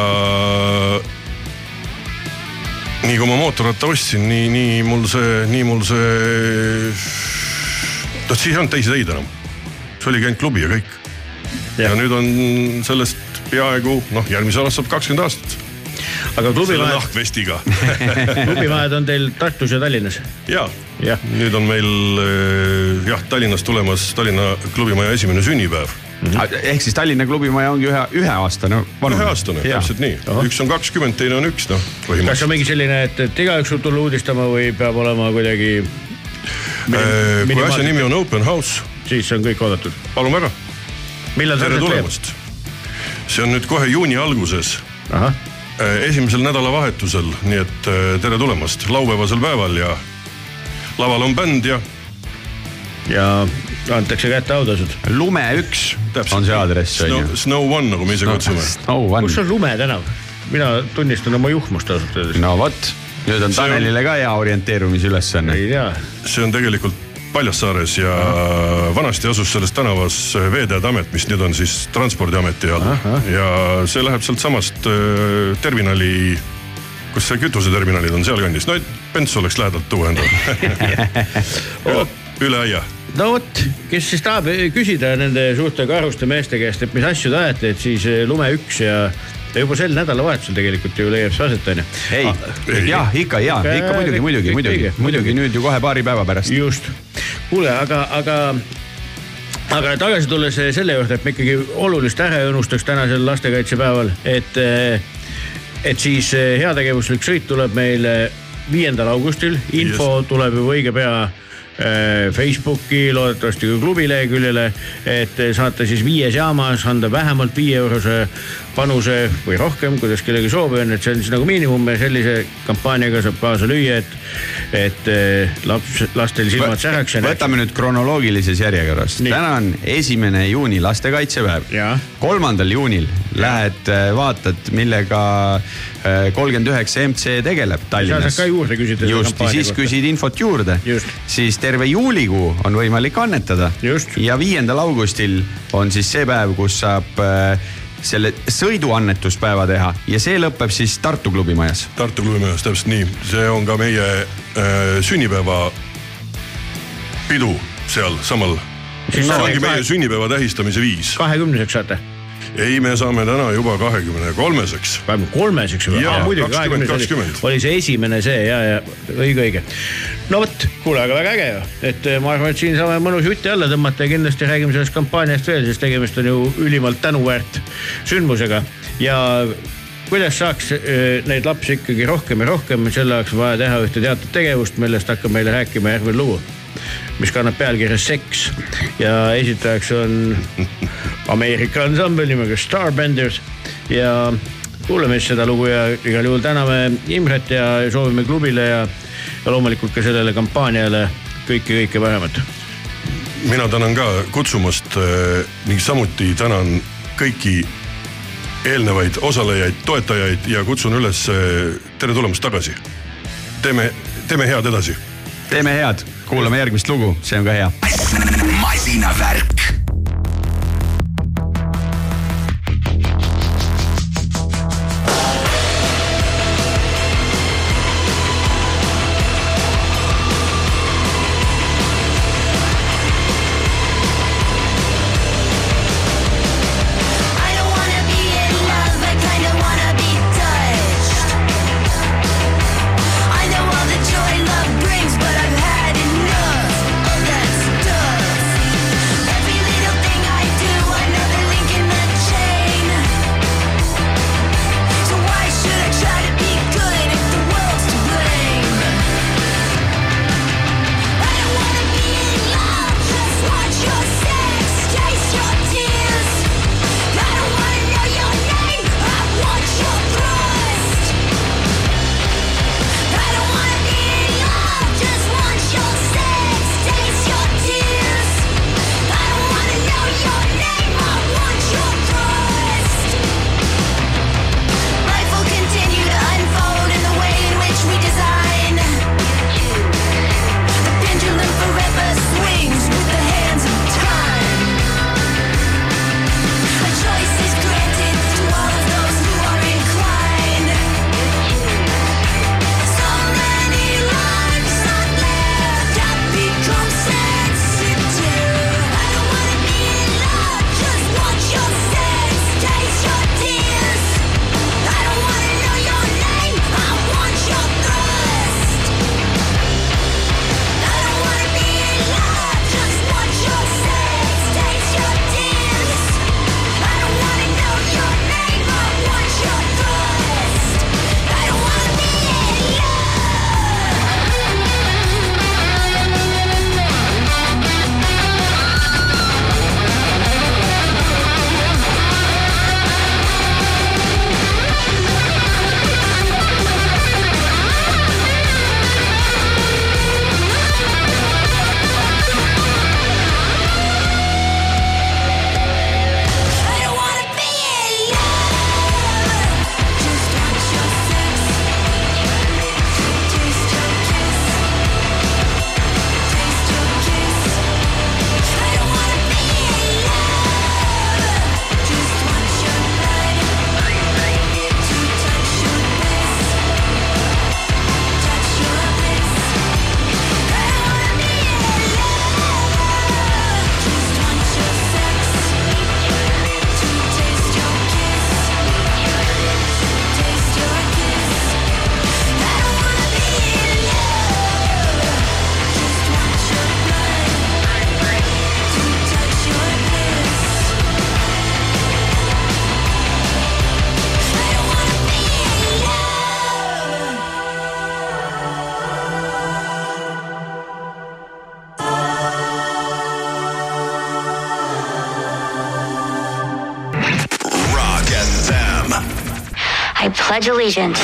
nii kui ma mootorratta ostsin, nii, nii mul see, nii mul see. noh, siis ei olnud teisi teid enam. see oligi ainult klubi ja kõik. ja nüüd on sellest peaaegu noh, järgmisel aastal saab kakskümmend aastat. aga klubimajad, nahkvestiga. [LAUGHS] klubimajad on teil Tartus ja Tallinnas? ja Jah., nüüd on meil eh, jah, Tallinnas tulemas Tallinna klubimaja esimene sünnipäev. Ehk siis Tallinna klubimaja ongi ühe, üheaastane vanune. üheaastane, täpselt nii. üks on kakskümmend, teine on üks, noh kas on põhimõtteliselt. mingi selline, et, et igaüks võib tulla uudistama või peab olema kuidagi? Eh, kui asja nimi on Open House, siis on kõik oodatud. palun väga, millal see tere tulemast. see on nüüd kohe juuni alguses, ahah, esimesel nädalavahetusel, nii et eh, tere tulemast laupäevasel päeval ja laval on bänd ja ja antakse kätte autasud. lume üks on see aadress on Snow, ju. Snow One, nagu me ise kutsume. Kus. on Lume tänav? mina tunnistan oma juhmust ausalt öeldes. no vot, nüüd on See on- Tanelile ka hea orienteerumisülesanne. ei tea, see on tegelikult Paljassaares ja vanasti asus selles tänavas Veeteede Amet, mis nüüd on siis Transpordiameti all ja see läheb sealtsamast äh, terminali, kus see kütuseterminalid on sealkandis, no et Pents oleks lähedalt tuua endale. [LAUGHS] [LAUGHS] üle aia. No vot, kes siis tahab küsida nende suurte karuste meeste käest, et mis asju te ajate, et siis eh, lume üks ja ja juba sel nädalavahetusel tegelikult ju leiab see aset onju. ei, jah, ikka ja, Ikka, ikka muidugi, muidugi, muidugi. muidugi nüüd ju kohe paari päeva pärast. just, kuule, aga, aga, aga tagasi tulles selle juurde, et me ikkagi olulist ära ei unustaks tänasel lastekaitsepäeval, et, et siis eh, heategevuslik sõit tuleb meil viiendal augustil, info yes. tuleb juba õige pea eh, Facebooki, loodetavasti ka klubi leheküljele, et saate siis viies jaamas anda vähemalt viie eurose panuse või rohkem, kuidas kellelgi soovi on, et see on siis nagu miinimum ja sellise kampaaniaga saab kaasa lüüa, et, et eh, laps, lastel silmad säraks ja võtame nüüd kronoloogilises järjekorras. Täna on esimene juuni lastekaitsepäev kolmandal juunil lähed äh, vaatad, millega äh, kolmkümmend üheksa MC tegeleb Tallinnas. ka juurde küsida just, kampaania siis kohta. küsid infot juurde siis terve juulikuu on võimalik annetada. Ja viiendal augustil on siis see päev, kus saab äh, selle sõiduannetuspäeva teha ja see lõpeb siis Tartu klubi majas. Tartu klubimajas, täpselt nii, see on ka meie äh, sünnipäeva pidu seal samal. Siis see ongi meie sünnipäeva tähistamise viis. kahekümneseks saate, ei, me saame täna juba kahekümne kolmeseks. kahekümne kolmeseks juba, Jaa, muidugi 20, kahekümnes oli, 20. oli see esimene see ja, ja õige, õige. no vot, kuule, aga väga äge ju, et eh, ma arvan, et siin saame mõnus jutti alla tõmmata ja kindlasti räägime sellest kampaaniast veel, sest tegemist on ju ülimalt tänuväärt sündmusega ja kuidas saaks eh, neid lapsi ikkagi rohkem ja rohkem, selle jaoks on vaja teha ühte teatud tegevust, millest hakkab meile rääkima järgmine lugu mis kannab pealkirja Seks ja esitajaks on Ameerika ansambel nimega Starbenders ja kuulame siis seda lugu ja igal juhul täname Imret ja soovime klubile ja, ja loomulikult ka sellele kampaaniale kõike, kõike paremat. mina tänan ka kutsumast äh, ning samuti tänan kõiki eelnevaid osalejaid, toetajaid ja kutsun üles äh, tere tulemast tagasi. teeme, teeme head edasi teeme head, kuulame järgmist lugu, see on ka hea. masinavärk. Allegiance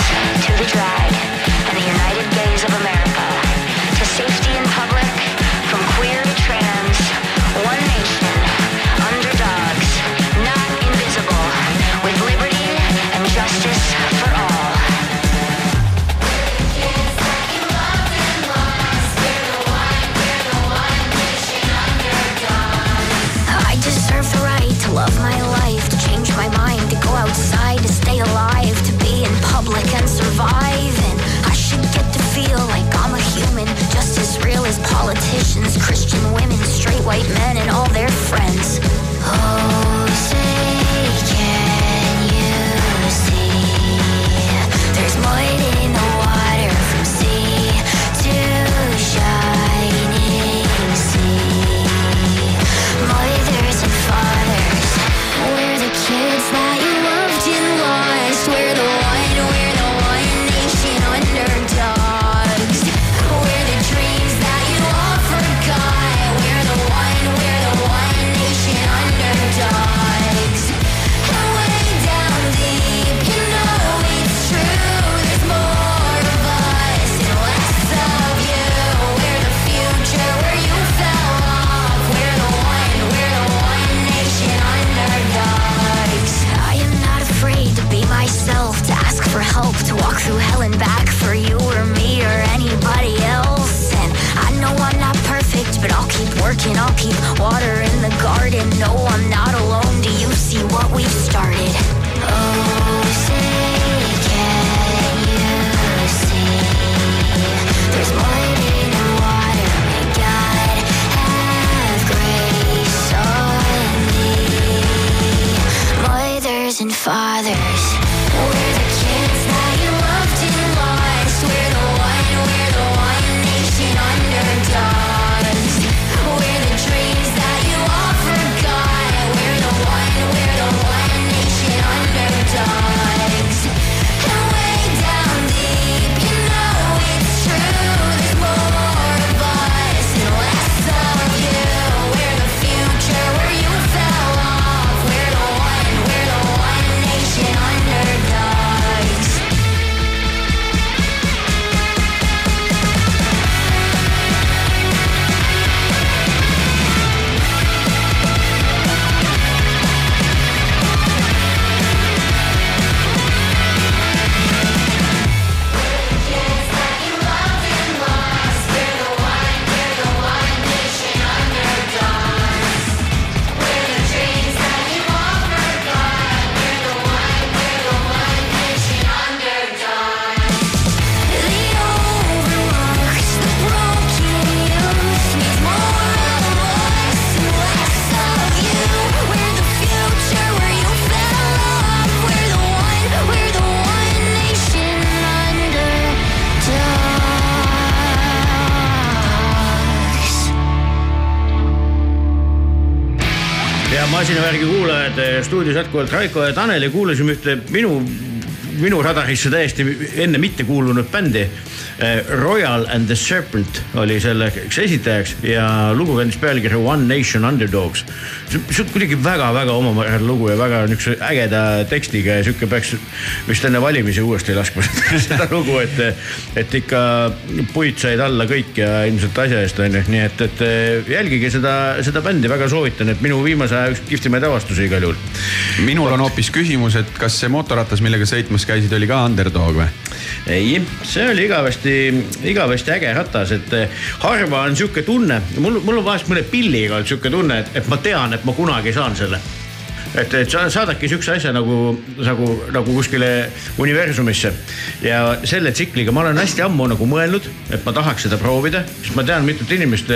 Mothers and stuudios jätkuvalt Raiko ja Tanel ja kuulasime ühte minu, minu radarisse täiesti enne mitte kuulunud bändi. Royal and the Serpent oli selleks esitajaks ja lugu kandis pealkirja One Nation Underdogs. see on kuidagi väga-väga omapärane lugu ja väga niisuguse ägeda tekstiga ja sihuke peaks vist enne valimisi uuesti laskma [LAUGHS] seda lugu, et, et ikka puid said alla kõik ja ilmselt asja eest on ju, nii et, et jälgige seda, seda bändi, väga soovitan, et minu viimase aja üks kihvtimaid avastusi igal juhul. minul on hoopis küsimus, et kas see mootorratas, millega sõitmas käisid, oli ka underdog või? ei, see oli igavesti, igavesti äge ratas, et eh, harva on sihuke tunne, mul, mul on vahest mõne pilliga olnud sihuke tunne, et, et ma tean, et ma kunagi saan selle et, et sa saadadki siukse asja nagu, nagu, nagu kuskile universumisse ja selle tsikliga ma olen hästi ammu nagu mõelnud, et ma tahaks seda proovida, sest ma tean mitut inimest,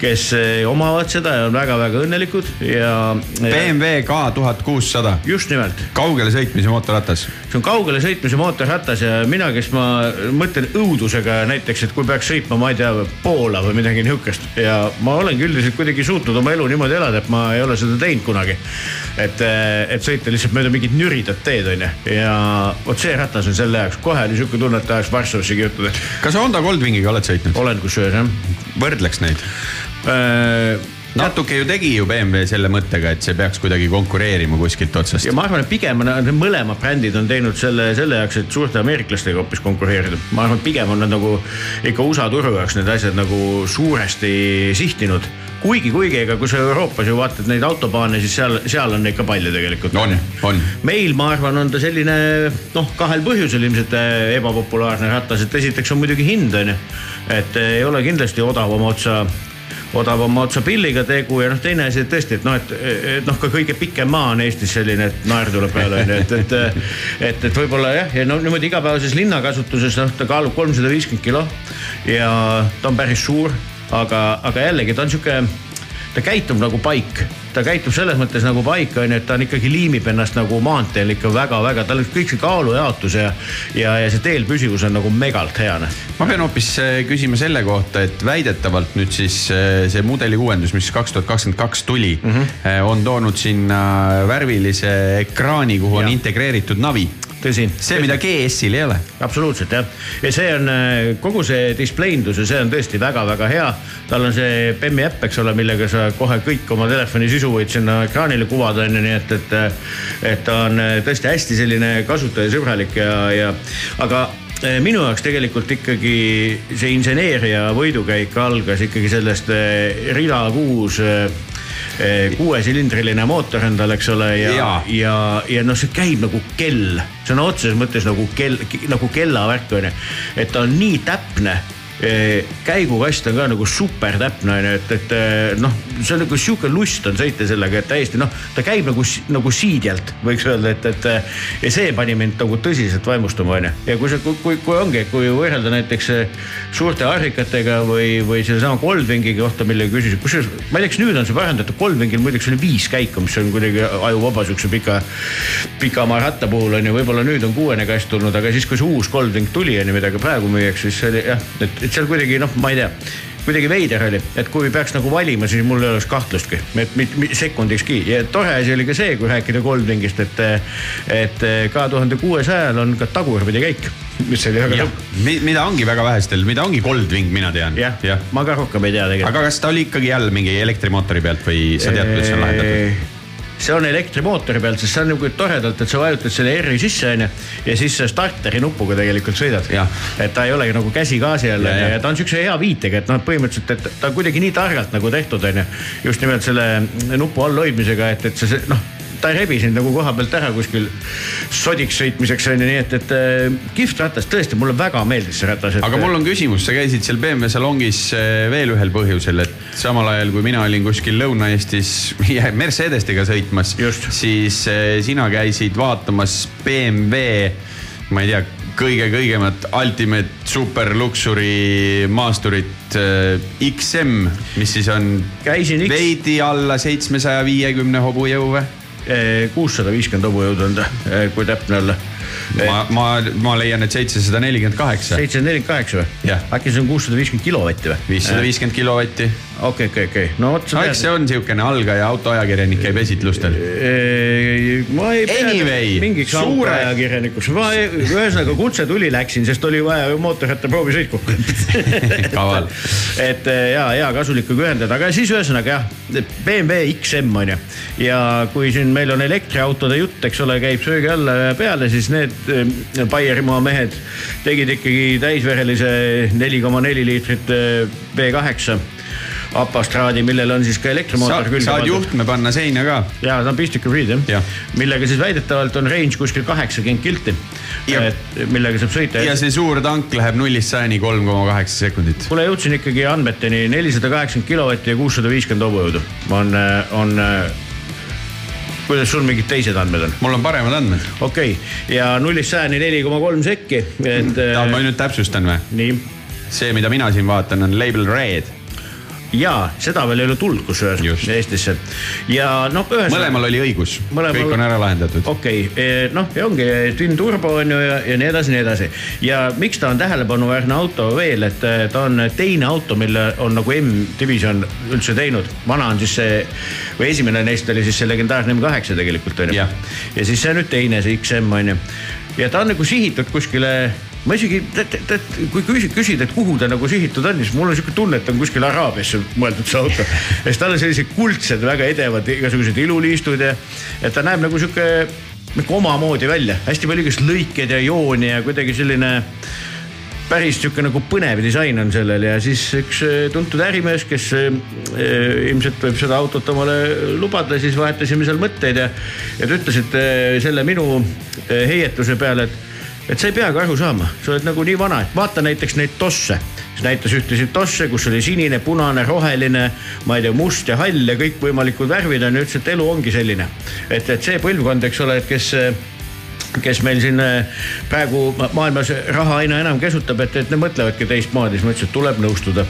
kes eh, omavad seda ja on väga-väga õnnelikud ja. BMW K tuhat kuussada. just nimelt. kaugele sõitmise mootorratas. see on kaugele sõitmise mootorratas ja mina, kes ma mõtlen õudusega näiteks, et kui peaks sõitma, ma ei tea, Poola või midagi nihukest ja ma olengi üldiselt kuidagi suutnud oma elu niimoodi elada, et ma ei ole seda teinud kunagi et, et sõita lihtsalt mööda mingit nüridat teed, onju. ja vot see ratas on selle jaoks, kohe oli siuke tunne, et tahaks Varssavisse kirjutada. kas Honda Goldwingiga oled sõitnud? olen kusjuures jah. võrdleks neid? natuke ju tegi ju BMW selle mõttega, et see peaks kuidagi konkureerima kuskilt otsast ja. ma arvan, et pigem on need mõlemad brändid on teinud selle selle jaoks, et suurte ameeriklastega hoopis konkureerida. ma arvan, et pigem on nad nagu ikka USA turu jaoks need asjad nagu suuresti sihtinud. kuigi, kuigi ega kui sa Euroopas ju vaatad neid autobaane, siis seal, seal on ikka palju tegelikult. on, on. meil, ma arvan, on ta selline noh, kahel põhjusel ilmselt äh, ebapopulaarne ratas, et esiteks on muidugi hind on ju, et äh, ei ole kindlasti odavama otsa odavama otsa pilliga tegu ja noh, teine asi, tõesti, et noh, et, et noh, ka kõige pikem maa on Eestis selline, et naer tuleb peale onju, et, et. et, et võib-olla jah, ja no niimoodi igapäevases linnakasutuses noh, ta kaalub kolmsada viiskümmend kilo ja ta on päris suur, aga, aga jällegi ta on sihuke, ta käitub nagu paik ta käitub selles mõttes nagu paika onju, et ta on ikkagi liimib ennast nagu maanteel ikka väga-väga, tal on kõik see kaalujaotus ja, ja, ja see teel püsivus on nagu megalt hea noh. ma pean hoopis äh, küsima selle kohta, et väidetavalt nüüd siis äh, see mudeli uuendus, mis kaks tuhat kakskümmend kaks tuli mm, -hmm. on toonud sinna värvilise ekraani, kuhu on Ja. integreeritud navi. tõsi. see, mida GS-il ei ole. absoluutselt jah, ja see on äh, kogu see displeindus ja see on tõesti väga-väga hea. tal on see BEM-i äpp, eks ole, millega sa kohe kõik oma telefoni sisu võid sinna ekraanile kuvada onju, nii et, et, et ta on äh, tõesti hästi selline kasutajasõbralik ja, ja aga äh, minu jaoks tegelikult ikkagi see inseneeria võidukäik algas ikkagi sellest äh, rida kuus äh, kuuesilindriline mootor endal, eks ole, ja, ja, ja, ja noh, see käib nagu kell, sõna otseses mõttes nagu kell, nagu kellavärk on ju. et ta on nii täpne, käigukast on ka nagu super täpne on ju, et, et eh, noh, see on nagu sihuke lust on sõita sellega, et täiesti noh, ta käib nagu, nagu siidjalt võiks öelda, et, et ja see pani mind nagu tõsiselt vaimustuma on ju. ja kui sa, kui, kui, kui ongi, kui võrrelda näiteks eh, suurte harrikatega või, või sellesama Goldwingi kohta, mille küsisid, kusjuures ma ei tea, kas nüüd on see parandatud, Goldwingil muideks oli viis käiku, mis on kuidagi ajuvaba siukse pika, pikamaa ratta puhul on ju, võib-olla nüüd on kuuene kast tulnud, aga siis, kui see uus Goldwing tuli on ju, mida ka praegu müüakse, siis see oli jah, et, et seal kuidagi noh, ma ei tea kuidagi veider oli, et kui peaks nagu valima, siis mul ei oleks kahtlustki, et mit- mit- sekundikski ja tore asi oli ka see, kui rääkida Goldwingist, et, et kahe tuhande kuuesajal on ka tagurpidi käik, mis oli väga jah, mida ongi väga vähestel, mida ongi Goldwing, mina tean. jah ja., ma ka rohkem ei tea tegelikult. aga kas ta oli ikkagi jälle mingi elektrimootori pealt või sa tead, kuidas see on lahendatud? See on elektrimootori pealt, sest see on nagu toredalt, et sa vajutad selle R-i sisse onju ja siis sa starteri nupuga tegelikult sõidad. et ta ei olegi nagu käsi gaasi all onju ja. ja ta on siukse hea viitega, et noh, põhimõtteliselt, et ta on kuidagi nii targalt nagu tehtud onju. just nimelt selle nupu all hoidmisega, et, et see noh ta ei rebi sind nagu koha pealt ära kuskil sodiks sõitmiseks onju, nii et, et äh, kihvt ratas, tõesti, mulle väga meeldis see ratas. aga mul on küsimus, sa käisid seal BMW salongis eh, veel ühel põhjusel, et samal ajal kui mina olin kuskil Lõuna-Eestis [LAUGHS] Mercedestega sõitmas, siis eh, sina käisid vaatamas BMW, ma ei tea, kõige-kõigemat ultimate super luksuri maasturit XM, mis siis on Käisin X- veidi alla seitsmesaja viiekümne hobujõu või? Kuussada viiskümmend hobujõudu on ta, kui täpne olla. ma, ma, ma leian, et seitsesada nelikümmend kaheksa. seitsesada nelikümmend kaheksa või? äkki see on kuussada viiskümmend kilovatti või? viissada viiskümmend kilovatti. okei, okei, okei, no vot. no eks see on niisugune algaja autoajakirjanik käib esitlustel. ma ei pea Anyway, mingiks suure- autoajakirjanikuks, ma ei- ühesõnaga kutse tuli, läksin, sest oli vaja ju mootorratta proovisõitu. [LAUGHS] kaval. et eh, ja, ja kasulik kui ühendada, aga siis ühesõnaga jah, BMW XM on ju. ja kui siin meil on elektriautode jutt, eks ole, käib söögi alla ja peale, siis need Baierimaa mehed tegid ikkagi täisverelise neli koma neli liitrit eh, V8 apastraadi, millel on siis ka elektrimootor külge saad pandud. juhtme panna seina ka. ja ta on pistik hübriid jah ja., millega siis väidetavalt on range kuskil kaheksakümmend kilti. Millega saab sõita. ja see suur tank läheb nullist sajani kolm koma kaheksa sekundit. kuule, jõudsin ikkagi andmeteni nelisada kaheksakümmend kilovatti ja kuussada viiskümmend hobujõudu. on, on, kuidas sul mingid teised andmed on? mul on paremad andmed. okei okay., ja nullist sajani neli koma kolm sekki, et. ma nüüd täpsustan või? see, mida mina siin vaatan, on label red. Ja seda veel ei ole tulnud kusjuures. Eestisse ja noh, mõlemal oli õigus, Mõlemal- kõik on ära lahendatud. okei okay,, noh ja ongi twin turbo on ju ja, ja nii edasi, nii edasi. ja miks ta on tähelepanuväärne auto veel, et eh, ta on teine auto, mille on nagu M-division üldse teinud. vana on siis see või esimene neist oli siis see legendaarne M8 tegelikult on ju ja siis see on nüüd teine, see XM on ju. ja ta on nagu sihitud kuskile ma isegi, kui küsid, et kuhu ta nagu sihitud on, siis mul on sihuke tunne, et on kuskil Araabiasse mõeldud see auto. sest tal on sellised kuldsed, väga edevad igasugused iluliistud ja, et ta näeb nagu sihuke nagu omamoodi välja, hästi palju igast lõikeid ja jooni ja kuidagi selline päris sihuke nagu põnev disain on sellel ja siis üks eh, tuntud ärimees, kes eh, ilmselt võib seda autot omale lubada, siis vahetasime seal mõtteid ja, ja ta ütles, et selle minu heietuse peale, et, et sa ei peagi aru saama, sa oled nagu nii vana, et vaata näiteks neid tosse. siis näitas ühtesid tosse, kus oli sinine, punane, roheline, ma ei tea, must ja hall ja kõikvõimalikud värvid on ja ütles, et elu ongi selline. et, et see põlvkond, eks ole, et kes kes meil siin eh, praegu ma- maailmas raha aina enam kesutab, et, et nad mõtlevadki teistmoodi, siis ma ütlesin, et tuleb nõustuda.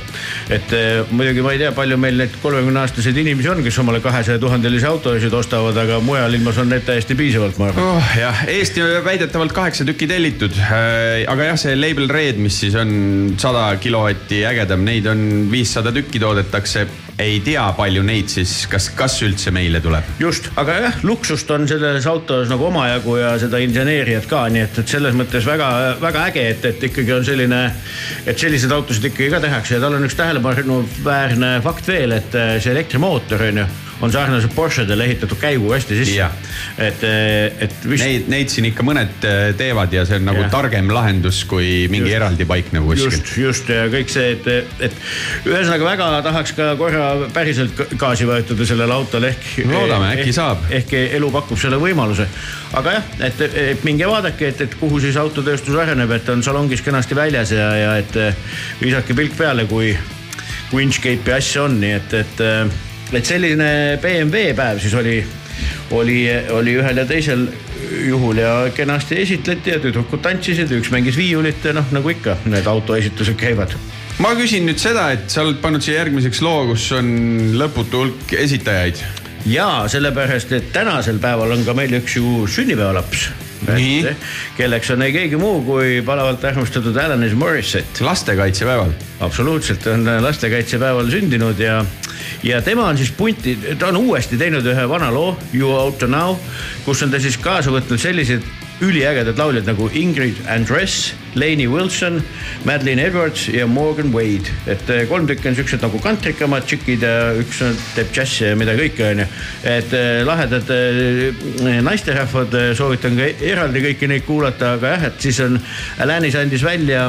et eh, muidugi ma ei tea, palju meil neid kolmekümne aastaseid inimesi on, kes omale kahesaja tuhandelisi autosid ostavad, aga mujal ilmas on neid täiesti piisavalt, ma arvan. oh,. jah, Eesti on väidetavalt kaheksa tükki tellitud. aga jah, see Label Red, mis siis on sada kilovatti ägedam, neid on viissada tükki toodetakse. Ei tea, palju neid siis, kas, kas üldse meile tuleb? just, aga jah, luksust on selles autos nagu omajagu ja seda inseneeriat ka, nii et, et selles mõttes väga-väga äge, et, et ikkagi on selline, et selliseid autosid ikkagi ka tehakse ja tal on üks tähelepanuväärne fakt veel, et eh, see elektrimootor on ju, on sarnaselt Porschedele ehitatud käiguga hästi sisse. et, et vist. Neid, neid siin ikka mõned äh, teevad ja see on nagu Jah. targem lahendus kui mingi Just. eraldi paiknev kuskil. just, just ja kõik see, et, et ühesõnaga väga tahaks ka korra päriselt ga- gaasi vajutada sellele autole ehk. Loodame, äkki saab. ehk elu pakub selle võimaluse. aga jah, et, et minge vaadake, et, et kuhu siis autotööstus areneb, et on salongis kenasti väljas ja, ja et eh, visake pilk peale, kui, kui Inchcape'i asja on, nii et, et, et selline BMW päev siis oli, oli, oli ühel ja teisel juhul ja kenasti esitleti ja tüdrukud tantsisid üks mängis viiulit ja noh, nagu ikka need autoesitused käivad. ma küsin nüüd seda, et sa oled pannud siia järgmiseks loo, kus on lõputu hulk esitajaid. ja sellepärast, et tänasel päeval on ka meil üks ju sünnipäevalaps. Nii. kelleks on ei keegi muu kui palavalt armastatud Alanis Morissette. lastekaitsepäeval. absoluutselt, on lastekaitsepäeval sündinud ja, ja tema on siis punti, ta on uuesti teinud ühe vana loo, You Out to Now, kus on ta siis kaasa võtnud sellised üliägedad lauljad nagu Ingrid Andress, Lainey Wilson, Madeline Edwards ja Morgan Wade. et eh, kolm tükki on siuksed nagu kantrikamad tšikid ja üks on- teeb džässi ja mida kõike onju. et eh, lahedad eh, naisterahvad, soovitan ka eraldi kõiki neid kuulata, aga jah, et siis on, Alanis andis välja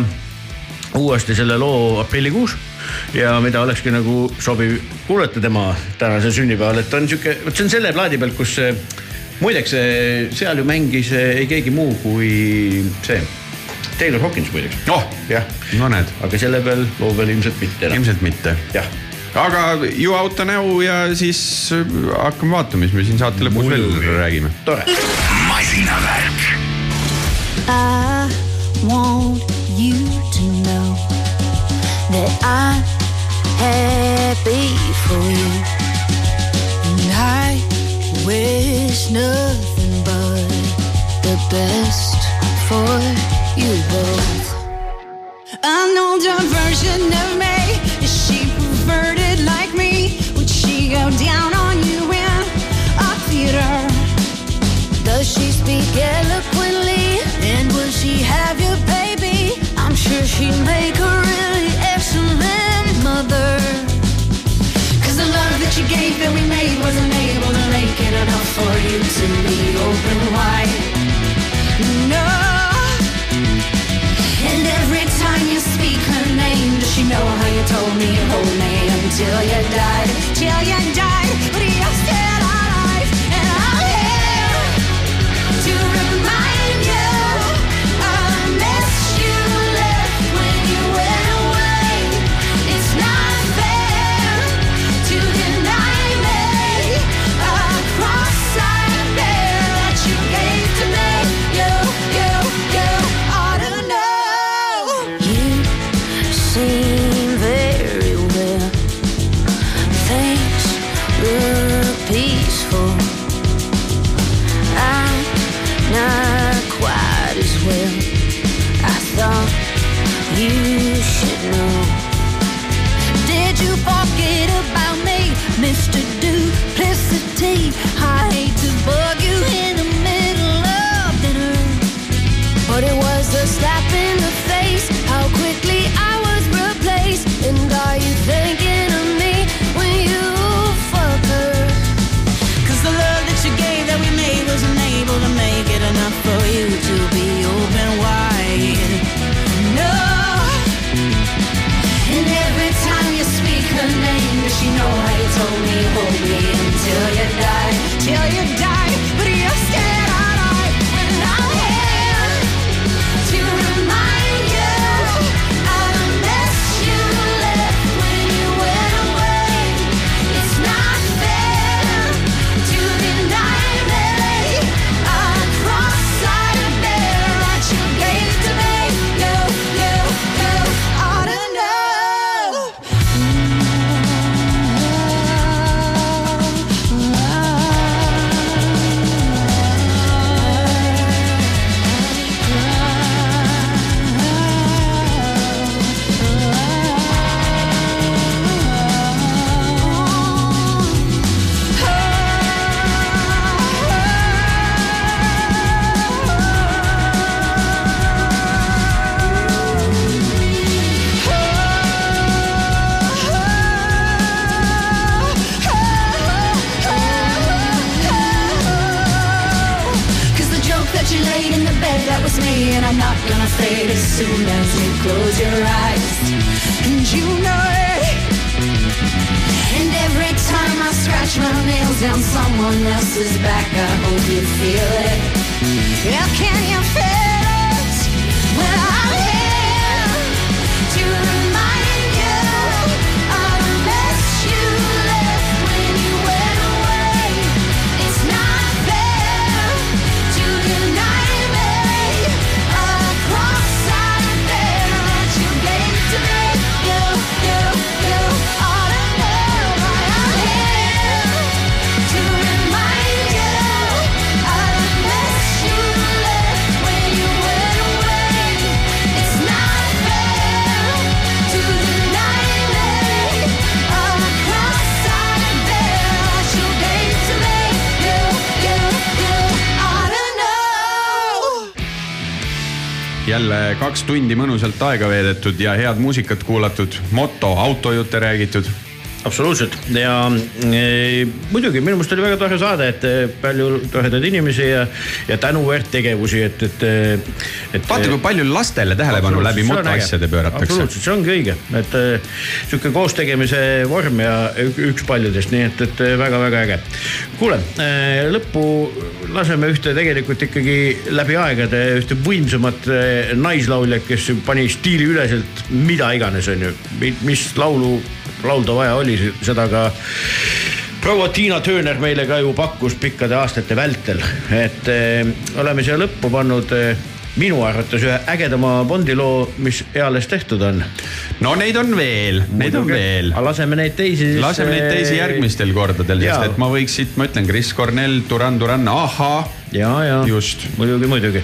uuesti selle loo aprillikuus ja mida olekski nagu sobiv kuulata tema tänasel sünnipäeval, et on sihuke, vot see on selle plaadi pealt, kus eh, muideks eh, seal ju mängis eh, ei keegi muu kui see Taylor Hawkins muideks. oh, jah, no näed, aga selle peal, loo peal ilmselt mitte enam. ilmselt mitte. jah, aga You Out to Now ja siis äh, hakkame vaatama, mis me siin saate lõpus veel räägime. tore. masinavärk. I know that I'm happy for you. And I wish nothing but the best for you both. An older version of me, is she perverted like me? Would she go down on you in a theater? Does she speak eloquently? And will she have your baby? I'm sure she'd make a the that that we made wasn't able to make it enough for you to be open wide. No. And every time you speak her name, does she know how you told me, hold me until you died, till you died? Gonna fade as soon as you close your eyes. And you know it. And every time I scratch my nails down someone else's back, I hope you feel it. Yeah, can you feel it? Well, jälle kaks tundi mõnusalt aega veedetud ja head muusikat kuulatud, moto, autojutte räägitud absoluutselt ja e, muidugi minu meelest oli väga tore saade, et e, palju toredaid inimesi ja, ja tänuväärt tegevusi, et, et, et. vaata, kui palju lastele tähelepanu läbi motoasjade pööratakse. absoluutselt, see ongi õige, et e, sihuke koostegemise vorm ja ük- üks paljudest, nii et, et väga-väga äge. kuule, lõppu laseme ühte tegelikult ikkagi läbi aegade ühte võimsamat e, naislauljat, kes pani stiiliüleselt mida iganes, on ju, mis laulu laulda vaja oli, seda ka proua Tiina Tööner meile ka ju pakkus pikkade aastate vältel, et eh, oleme siia lõppu pannud eh, minu arvates ühe ägedama Bondi loo, mis eales tehtud on. no neid on veel, neid on veel. laseme neid teisi siis. laseme neid teisi järgmistel kordadel, sest et ma võiks siit, ma ütlen, Chris Cornell, Duran Duran, ahhaa. Ja, ja just. muidugi, muidugi.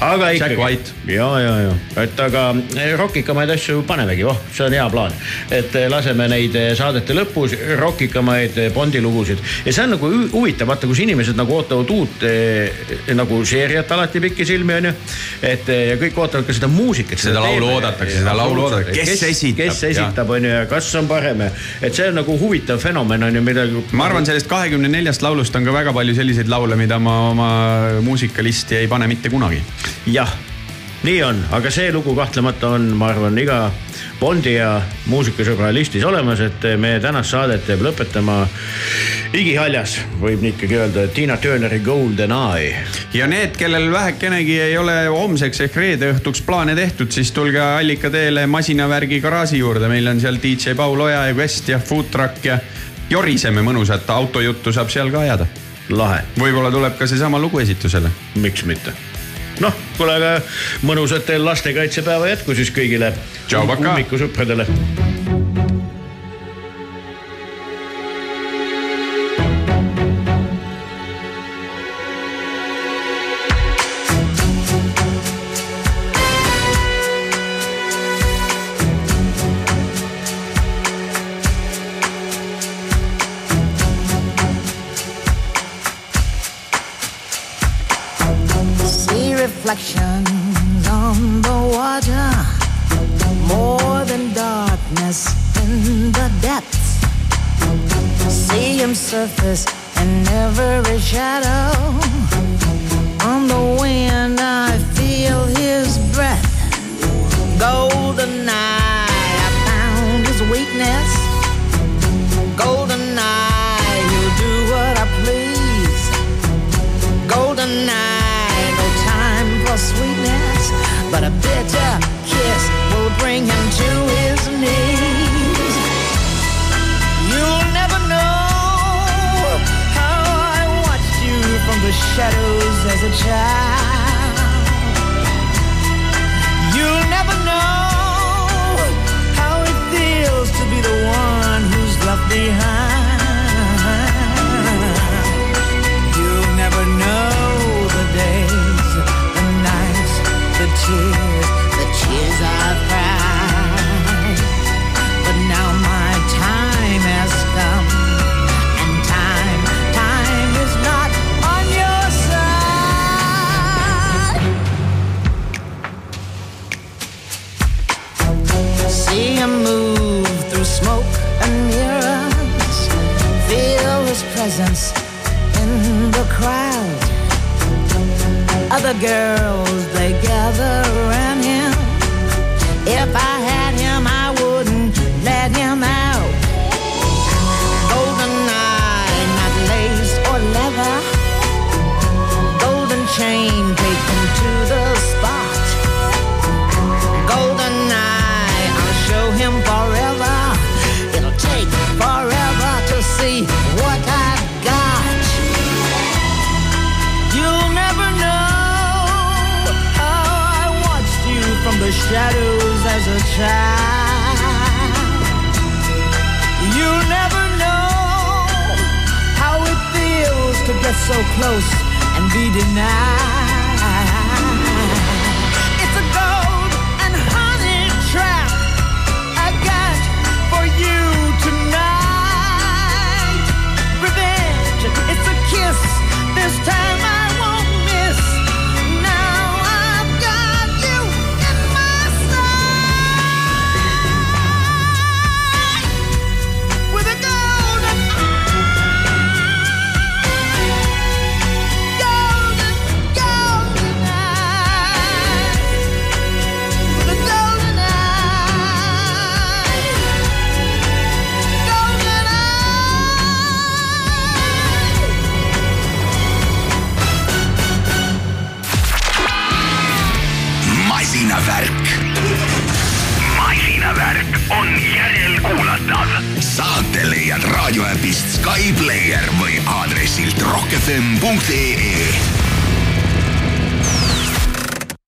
aga Jack ikkagi. White. ja, ja, ja, et aga eh, rokikamaid asju panemegi, oh, see on hea plaan. et eh, laseme neid eh, saadete lõpus rokikamaid Bondi lugusid ja see on nagu hu- huvitav, vaata, kus inimesed nagu ootavad uut eh, nagu seeriat alati pikisilmi onju. et ja kõik ootavad ka seda muusikat. Seda laulu oodatakse, seda laulu oodatakse. Kes esitab, kes esitab onju ja kas on parem et see on nagu huvitav fenomen onju, midagi. ma arvan, sellest kahekümne neljast laulust on ka väga palju selliseid laule, mida ma oma muusikalisti ei pane mitte kunagi. jah, nii on, aga see lugu kahtlemata on, ma arvan, iga Bondi ja muusikasõbra listis olemas, et meie tänast saadet peab lõpetama igihaljas, võib nii ikkagi öelda, Tiina Turneri Golden Eye. ja need, kellel vähekenegi ei ole homseks ehk reede õhtuks plaane tehtud, siis tulge allikateele masinavärgi garaaži juurde, meil on seal DJ Paul Oja ja Quest ja Food Truck ja joriseme mõnusat, autojuttu saab seal ka ajada. lahe. võib-olla tuleb ka seesama lugu esitusele. miks mitte noh, kuule, aga mõnusat teil lastekaitsepäeva jätku siis kõigile Tšau,